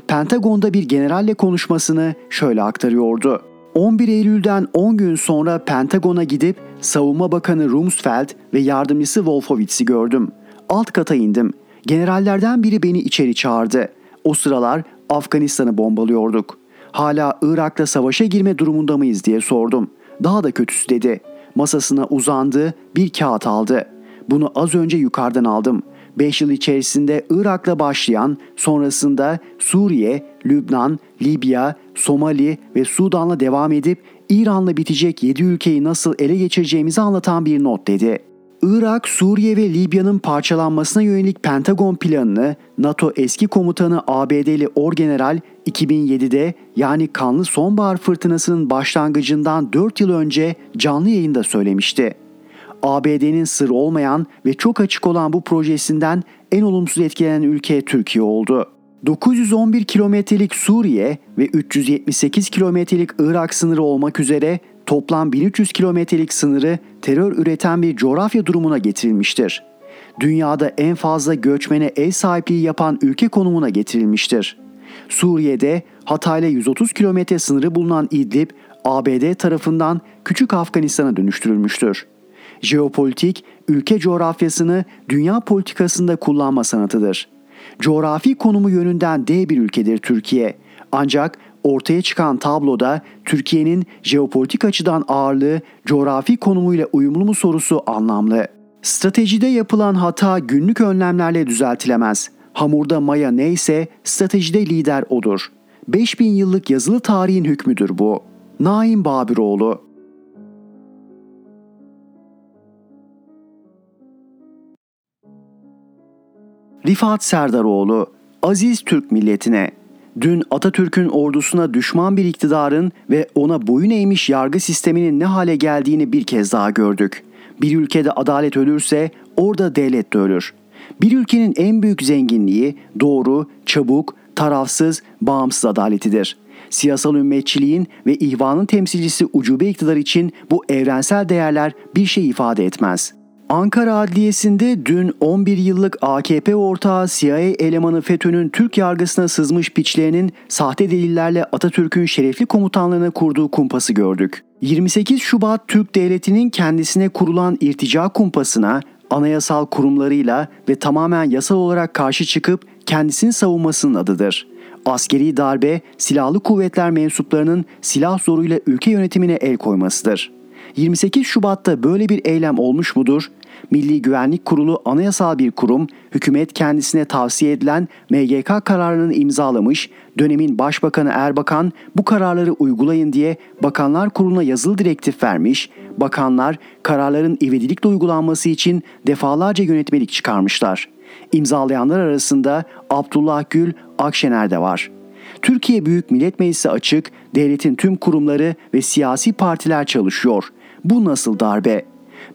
Pentagon'da bir generalle konuşmasını şöyle aktarıyordu. 11 Eylül'den 10 gün sonra Pentagon'a gidip Savunma Bakanı Rumsfeld ve yardımcısı Wolfowitz'i gördüm. Alt kata indim. Generallerden biri beni içeri çağırdı. O sıralar Afganistan'ı bombalıyorduk. Hala Irak'ta savaşa girme durumunda mıyız diye sordum. Daha da kötüsü dedi. Masasına uzandı, bir kağıt aldı. Bunu az önce yukarıdan aldım. 5 yıl içerisinde Irak'la başlayan, sonrasında Suriye, Lübnan, Libya, Somali ve Sudan'la devam edip İran'la bitecek 7 ülkeyi nasıl ele geçireceğimizi anlatan bir not dedi. Irak, Suriye ve Libya'nın parçalanmasına yönelik Pentagon planını NATO eski komutanı ABD'li Orgeneral 2007'de yani kanlı sonbahar fırtınasının başlangıcından 4 yıl önce canlı yayında söylemişti. ABD'nin sır olmayan ve çok açık olan bu projesinden en olumsuz etkilenen ülke Türkiye oldu. 911 kilometrelik Suriye ve 378 kilometrelik Irak sınırı olmak üzere toplam 1300 kilometrelik sınırı terör üreten bir coğrafya durumuna getirilmiştir. Dünyada en fazla göçmene ev sahipliği yapan ülke konumuna getirilmiştir. Suriye'de Hatay'la 130 kilometre sınırı bulunan İdlib, ABD tarafından Küçük Afganistan'a dönüştürülmüştür. Jeopolitik, ülke coğrafyasını dünya politikasında kullanma sanatıdır. Coğrafi konumu yönünden D bir ülkedir Türkiye. Ancak ortaya çıkan tabloda Türkiye'nin jeopolitik açıdan ağırlığı coğrafi konumuyla uyumlu mu sorusu anlamlı. Stratejide yapılan hata günlük önlemlerle düzeltilemez. Hamurda maya neyse stratejide lider odur. 5000 yıllık yazılı tarihin hükmüdür bu. Naim Babiroğlu Rifat Serdaroğlu, Aziz Türk milletine, dün Atatürk'ün ordusuna düşman bir iktidarın ve ona boyun eğmiş yargı sisteminin ne hale geldiğini bir kez daha gördük. Bir ülkede adalet ölürse orada devlet de ölür. Bir ülkenin en büyük zenginliği doğru, çabuk, tarafsız, bağımsız adaletidir. Siyasal ümmetçiliğin ve ihvanın temsilcisi ucube iktidar için bu evrensel değerler bir şey ifade etmez.'' Ankara Adliyesi'nde dün 11 yıllık AKP ortağı CIA elemanı FETÖ'nün Türk yargısına sızmış piçlerinin sahte delillerle Atatürk'ün şerefli komutanlığına kurduğu kumpası gördük. 28 Şubat Türk Devleti'nin kendisine kurulan irtica kumpasına anayasal kurumlarıyla ve tamamen yasal olarak karşı çıkıp kendisini savunmasının adıdır. Askeri darbe, silahlı kuvvetler mensuplarının silah zoruyla ülke yönetimine el koymasıdır. 28 Şubat'ta böyle bir eylem olmuş mudur? Milli Güvenlik Kurulu anayasal bir kurum, hükümet kendisine tavsiye edilen MGK kararını imzalamış, dönemin Başbakanı Erbakan bu kararları uygulayın diye Bakanlar Kurulu'na yazılı direktif vermiş, bakanlar kararların ivedilikle uygulanması için defalarca yönetmelik çıkarmışlar. İmzalayanlar arasında Abdullah Gül Akşener de var.'' Türkiye Büyük Millet Meclisi açık, devletin tüm kurumları ve siyasi partiler çalışıyor. Bu nasıl darbe?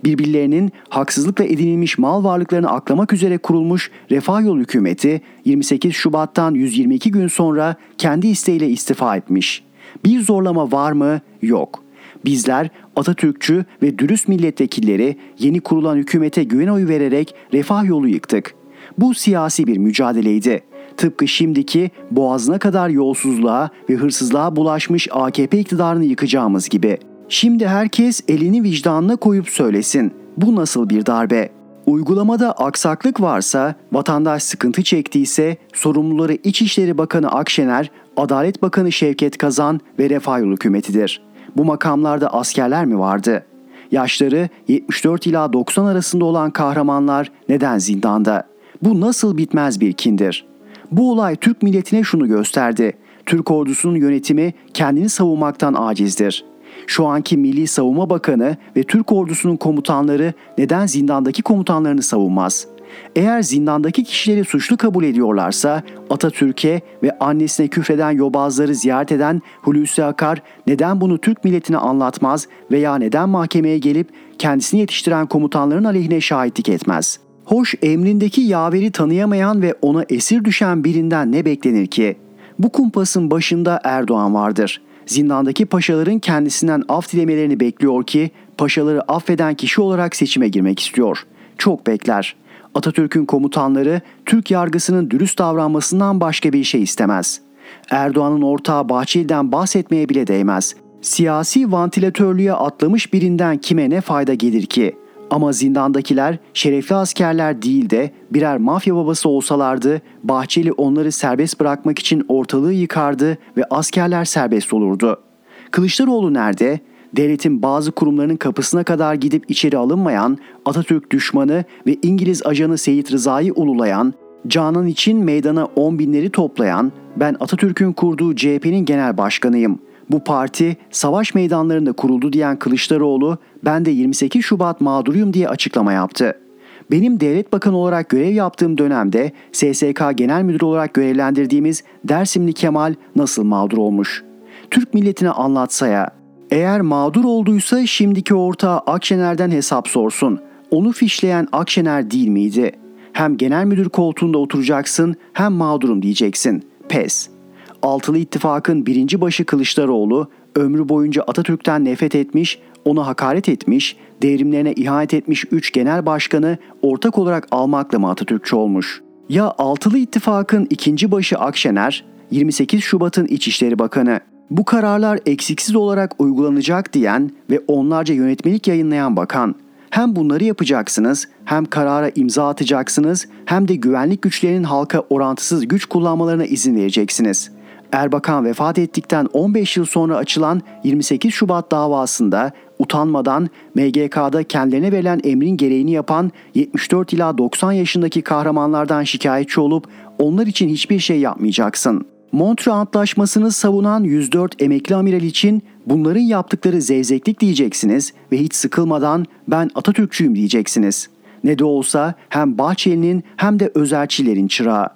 Birbirlerinin haksızlıkla edinilmiş mal varlıklarını aklamak üzere kurulmuş Refah Yol hükümeti 28 Şubat'tan 122 gün sonra kendi isteğiyle istifa etmiş. Bir zorlama var mı? Yok. Bizler Atatürkçü ve dürüst milletvekilleri yeni kurulan hükümete güven oyu vererek Refah Yolu yıktık. Bu siyasi bir mücadeleydi. Tıpkı şimdiki boğazına kadar yolsuzluğa ve hırsızlığa bulaşmış AKP iktidarını yıkacağımız gibi.'' Şimdi herkes elini vicdanına koyup söylesin. Bu nasıl bir darbe? Uygulamada aksaklık varsa, vatandaş sıkıntı çektiyse sorumluları İçişleri Bakanı Akşener, Adalet Bakanı Şevket Kazan ve Refah hükümetidir. Bu makamlarda askerler mi vardı? Yaşları 74 ila 90 arasında olan kahramanlar neden zindanda? Bu nasıl bitmez bir kindir? Bu olay Türk milletine şunu gösterdi. Türk ordusunun yönetimi kendini savunmaktan acizdir. Şu anki Milli Savunma Bakanı ve Türk ordusunun komutanları neden zindandaki komutanlarını savunmaz? Eğer zindandaki kişileri suçlu kabul ediyorlarsa Atatürk'e ve annesine küfreden yobazları ziyaret eden Hulusi Akar neden bunu Türk milletine anlatmaz veya neden mahkemeye gelip kendisini yetiştiren komutanların aleyhine şahitlik etmez? Hoş emrindeki yaveri tanıyamayan ve ona esir düşen birinden ne beklenir ki? Bu kumpasın başında Erdoğan vardır. Zindandaki paşaların kendisinden af dilemelerini bekliyor ki paşaları affeden kişi olarak seçime girmek istiyor. Çok bekler. Atatürk'ün komutanları Türk yargısının dürüst davranmasından başka bir şey istemez. Erdoğan'ın ortağı Bahçeli'den bahsetmeye bile değmez. Siyasi vantilatörlüğe atlamış birinden kime ne fayda gelir ki? Ama zindandakiler şerefli askerler değil de birer mafya babası olsalardı Bahçeli onları serbest bırakmak için ortalığı yıkardı ve askerler serbest olurdu. Kılıçdaroğlu nerede? Devletin bazı kurumlarının kapısına kadar gidip içeri alınmayan, Atatürk düşmanı ve İngiliz ajanı Seyit Rıza'yı ululayan, Canan için meydana on binleri toplayan, ben Atatürk'ün kurduğu CHP'nin genel başkanıyım.'' Bu parti savaş meydanlarında kuruldu diyen Kılıçdaroğlu ben de 28 Şubat mağduruyum diye açıklama yaptı. Benim devlet bakanı olarak görev yaptığım dönemde SSK Genel Müdürü olarak görevlendirdiğimiz Dersimli Kemal nasıl mağdur olmuş? Türk milletine anlatsaya. Eğer mağdur olduysa şimdiki ortağı Akşener'den hesap sorsun. Onu fişleyen Akşener değil miydi? Hem genel müdür koltuğunda oturacaksın hem mağdurum diyeceksin. Pes.'' Altılı İttifak'ın birinci başı Kılıçdaroğlu ömrü boyunca Atatürk'ten nefret etmiş, ona hakaret etmiş, devrimlerine ihanet etmiş üç genel başkanı ortak olarak almakla mı Atatürkçü olmuş? Ya Altılı İttifak'ın ikinci başı Akşener, 28 Şubat'ın İçişleri Bakanı. Bu kararlar eksiksiz olarak uygulanacak diyen ve onlarca yönetmelik yayınlayan bakan. Hem bunları yapacaksınız, hem karara imza atacaksınız, hem de güvenlik güçlerinin halka orantısız güç kullanmalarına izin vereceksiniz. Erbakan vefat ettikten 15 yıl sonra açılan 28 Şubat davasında utanmadan MGK'da kendilerine verilen emrin gereğini yapan 74 ila 90 yaşındaki kahramanlardan şikayetçi olup onlar için hiçbir şey yapmayacaksın. Montreux Antlaşması'nı savunan 104 emekli amiral için bunların yaptıkları zevzeklik diyeceksiniz ve hiç sıkılmadan ben Atatürkçüyüm diyeceksiniz. Ne de olsa hem Bahçeli'nin hem de özelçilerin çırağı.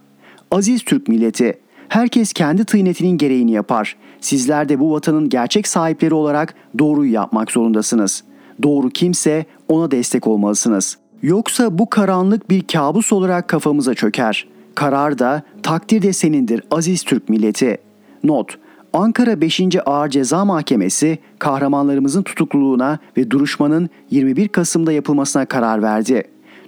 Aziz Türk milleti, herkes kendi tıynetinin gereğini yapar. Sizler de bu vatanın gerçek sahipleri olarak doğruyu yapmak zorundasınız. Doğru kimse ona destek olmalısınız. Yoksa bu karanlık bir kabus olarak kafamıza çöker. Karar da takdir de senindir aziz Türk milleti. Not Ankara 5. Ağır Ceza Mahkemesi kahramanlarımızın tutukluluğuna ve duruşmanın 21 Kasım'da yapılmasına karar verdi.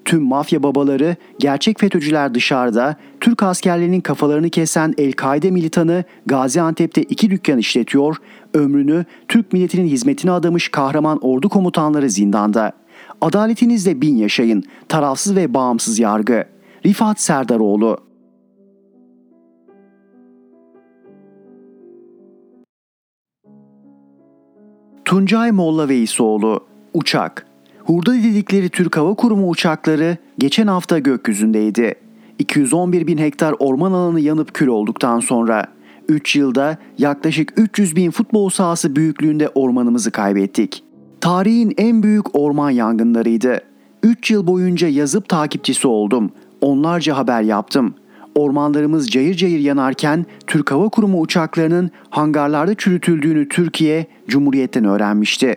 Tüm mafya babaları, gerçek FETÖ'cüler dışarıda, Türk askerlerinin kafalarını kesen El-Kaide militanı Gaziantep'te iki dükkan işletiyor, ömrünü Türk milletinin hizmetine adamış kahraman ordu komutanları zindanda. Adaletinizle bin yaşayın, tarafsız ve bağımsız yargı. Rifat Serdaroğlu Tuncay Molla Veysoğlu Uçak Hurda dedikleri Türk Hava Kurumu uçakları geçen hafta gökyüzündeydi. 211 bin hektar orman alanı yanıp kül olduktan sonra 3 yılda yaklaşık 300 bin futbol sahası büyüklüğünde ormanımızı kaybettik. Tarihin en büyük orman yangınlarıydı. 3 yıl boyunca yazıp takipçisi oldum. Onlarca haber yaptım. Ormanlarımız cayır cayır yanarken Türk Hava Kurumu uçaklarının hangarlarda çürütüldüğünü Türkiye Cumhuriyet'ten öğrenmişti.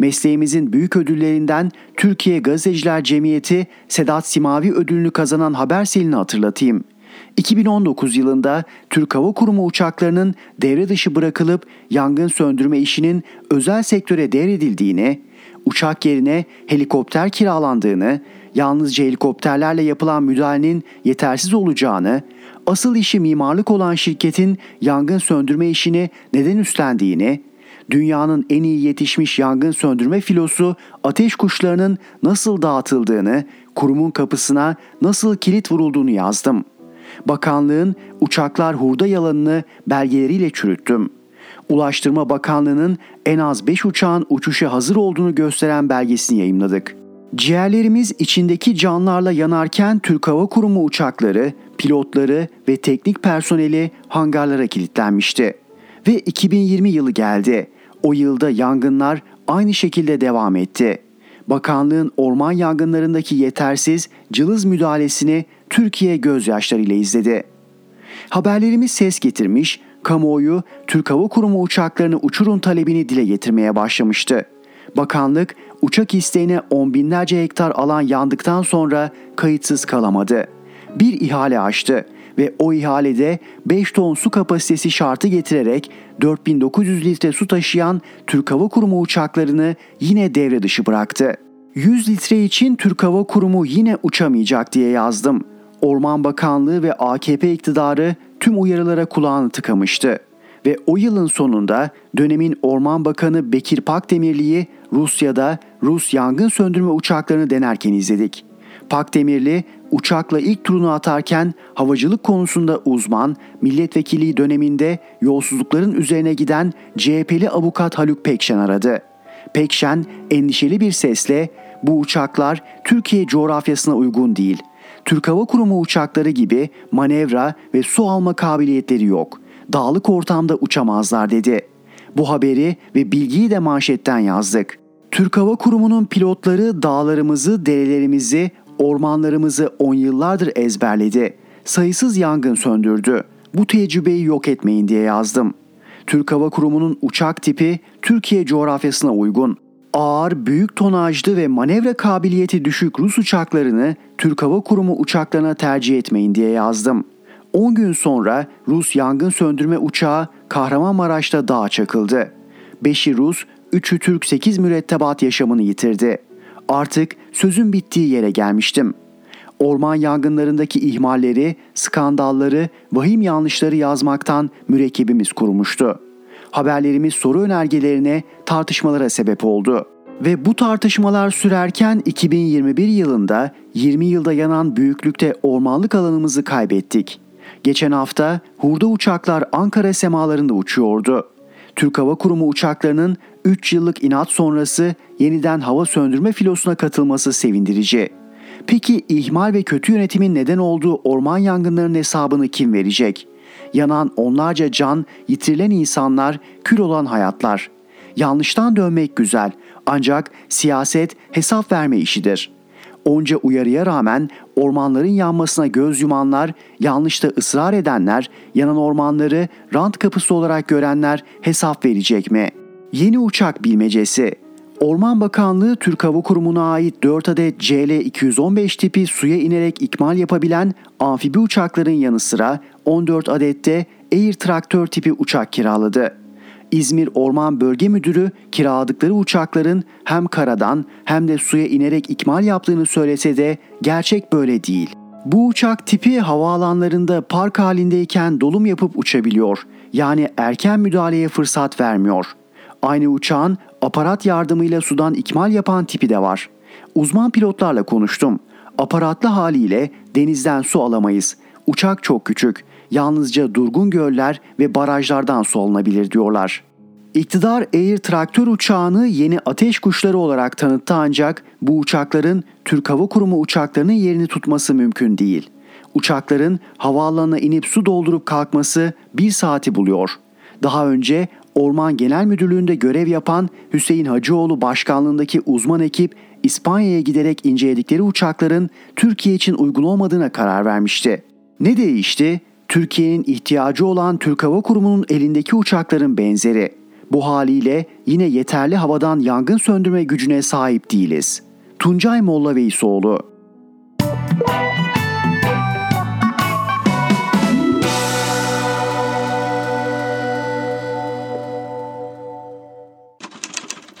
Mesleğimizin büyük ödüllerinden Türkiye Gazeteciler Cemiyeti Sedat Simavi ödülünü kazanan Habersel'ini hatırlatayım. 2019 yılında Türk Hava Kurumu uçaklarının devre dışı bırakılıp yangın söndürme işinin özel sektöre devredildiğini, uçak yerine helikopter kiralandığını, yalnızca helikopterlerle yapılan müdahalenin yetersiz olacağını, asıl işi mimarlık olan şirketin yangın söndürme işini neden üstlendiğini, dünyanın en iyi yetişmiş yangın söndürme filosu ateş kuşlarının nasıl dağıtıldığını, kurumun kapısına nasıl kilit vurulduğunu yazdım. Bakanlığın uçaklar hurda yalanını belgeleriyle çürüttüm. Ulaştırma Bakanlığı'nın en az 5 uçağın uçuşa hazır olduğunu gösteren belgesini yayımladık. Ciğerlerimiz içindeki canlarla yanarken Türk Hava Kurumu uçakları, pilotları ve teknik personeli hangarlara kilitlenmişti. Ve 2020 yılı geldi. O yılda yangınlar aynı şekilde devam etti. Bakanlığın orman yangınlarındaki yetersiz cılız müdahalesini Türkiye gözyaşlarıyla izledi. Haberlerimiz ses getirmiş, kamuoyu Türk Hava Kurumu uçaklarını uçurun talebini dile getirmeye başlamıştı. Bakanlık uçak isteğine on binlerce hektar alan yandıktan sonra kayıtsız kalamadı. Bir ihale açtı ve o ihalede 5 ton su kapasitesi şartı getirerek 4900 litre su taşıyan Türk Hava Kurumu uçaklarını yine devre dışı bıraktı. 100 litre için Türk Hava Kurumu yine uçamayacak diye yazdım. Orman Bakanlığı ve AKP iktidarı tüm uyarılara kulağını tıkamıştı. Ve o yılın sonunda dönemin Orman Bakanı Bekir Pakdemirli'yi Rusya'da Rus yangın söndürme uçaklarını denerken izledik. Pakdemirli uçakla ilk turunu atarken havacılık konusunda uzman, milletvekili döneminde yolsuzlukların üzerine giden CHP'li avukat Haluk Pekşen aradı. Pekşen endişeli bir sesle bu uçaklar Türkiye coğrafyasına uygun değil. Türk Hava Kurumu uçakları gibi manevra ve su alma kabiliyetleri yok. Dağlık ortamda uçamazlar dedi. Bu haberi ve bilgiyi de manşetten yazdık. Türk Hava Kurumu'nun pilotları dağlarımızı, derelerimizi, ormanlarımızı on yıllardır ezberledi. Sayısız yangın söndürdü. Bu tecrübeyi yok etmeyin diye yazdım. Türk Hava Kurumu'nun uçak tipi Türkiye coğrafyasına uygun. Ağır, büyük tonajlı ve manevra kabiliyeti düşük Rus uçaklarını Türk Hava Kurumu uçaklarına tercih etmeyin diye yazdım. 10 gün sonra Rus yangın söndürme uçağı Kahramanmaraş'ta dağa çakıldı. 5'i Rus, 3'ü Türk 8 mürettebat yaşamını yitirdi. Artık sözün bittiği yere gelmiştim. Orman yangınlarındaki ihmalleri, skandalları, vahim yanlışları yazmaktan mürekkebimiz kurumuştu. Haberlerimiz soru önergelerine, tartışmalara sebep oldu. Ve bu tartışmalar sürerken 2021 yılında 20 yılda yanan büyüklükte ormanlık alanımızı kaybettik. Geçen hafta hurda uçaklar Ankara semalarında uçuyordu. Türk Hava Kurumu uçaklarının 3 yıllık inat sonrası yeniden hava söndürme filosuna katılması sevindirici. Peki ihmal ve kötü yönetimin neden olduğu orman yangınlarının hesabını kim verecek? Yanan onlarca can, yitirilen insanlar, kül olan hayatlar. Yanlıştan dönmek güzel ancak siyaset hesap verme işidir. Onca uyarıya rağmen ormanların yanmasına göz yumanlar, yanlışta ısrar edenler, yanan ormanları rant kapısı olarak görenler hesap verecek mi? Yeni uçak bilmecesi. Orman Bakanlığı Türk Hava Kurumu'na ait 4 adet CL-215 tipi suya inerek ikmal yapabilen amfibi uçakların yanı sıra 14 adette Air Traktör tipi uçak kiraladı. İzmir Orman Bölge Müdürü kiraladıkları uçakların hem karadan hem de suya inerek ikmal yaptığını söylese de gerçek böyle değil. Bu uçak tipi havaalanlarında park halindeyken dolum yapıp uçabiliyor. Yani erken müdahaleye fırsat vermiyor. Aynı uçağın aparat yardımıyla sudan ikmal yapan tipi de var. Uzman pilotlarla konuştum. Aparatlı haliyle denizden su alamayız. Uçak çok küçük. Yalnızca durgun göller ve barajlardan su alınabilir diyorlar. İktidar Air traktör uçağını yeni ateş kuşları olarak tanıttı ancak bu uçakların Türk Hava Kurumu uçaklarının yerini tutması mümkün değil. Uçakların havaalanına inip su doldurup kalkması bir saati buluyor. Daha önce Orman Genel Müdürlüğü'nde görev yapan Hüseyin Hacıoğlu başkanlığındaki uzman ekip İspanya'ya giderek inceledikleri uçakların Türkiye için uygun olmadığına karar vermişti. Ne değişti? Türkiye'nin ihtiyacı olan Türk Hava Kurumu'nun elindeki uçakların benzeri. Bu haliyle yine yeterli havadan yangın söndürme gücüne sahip değiliz. Tuncay Molla Veysoğlu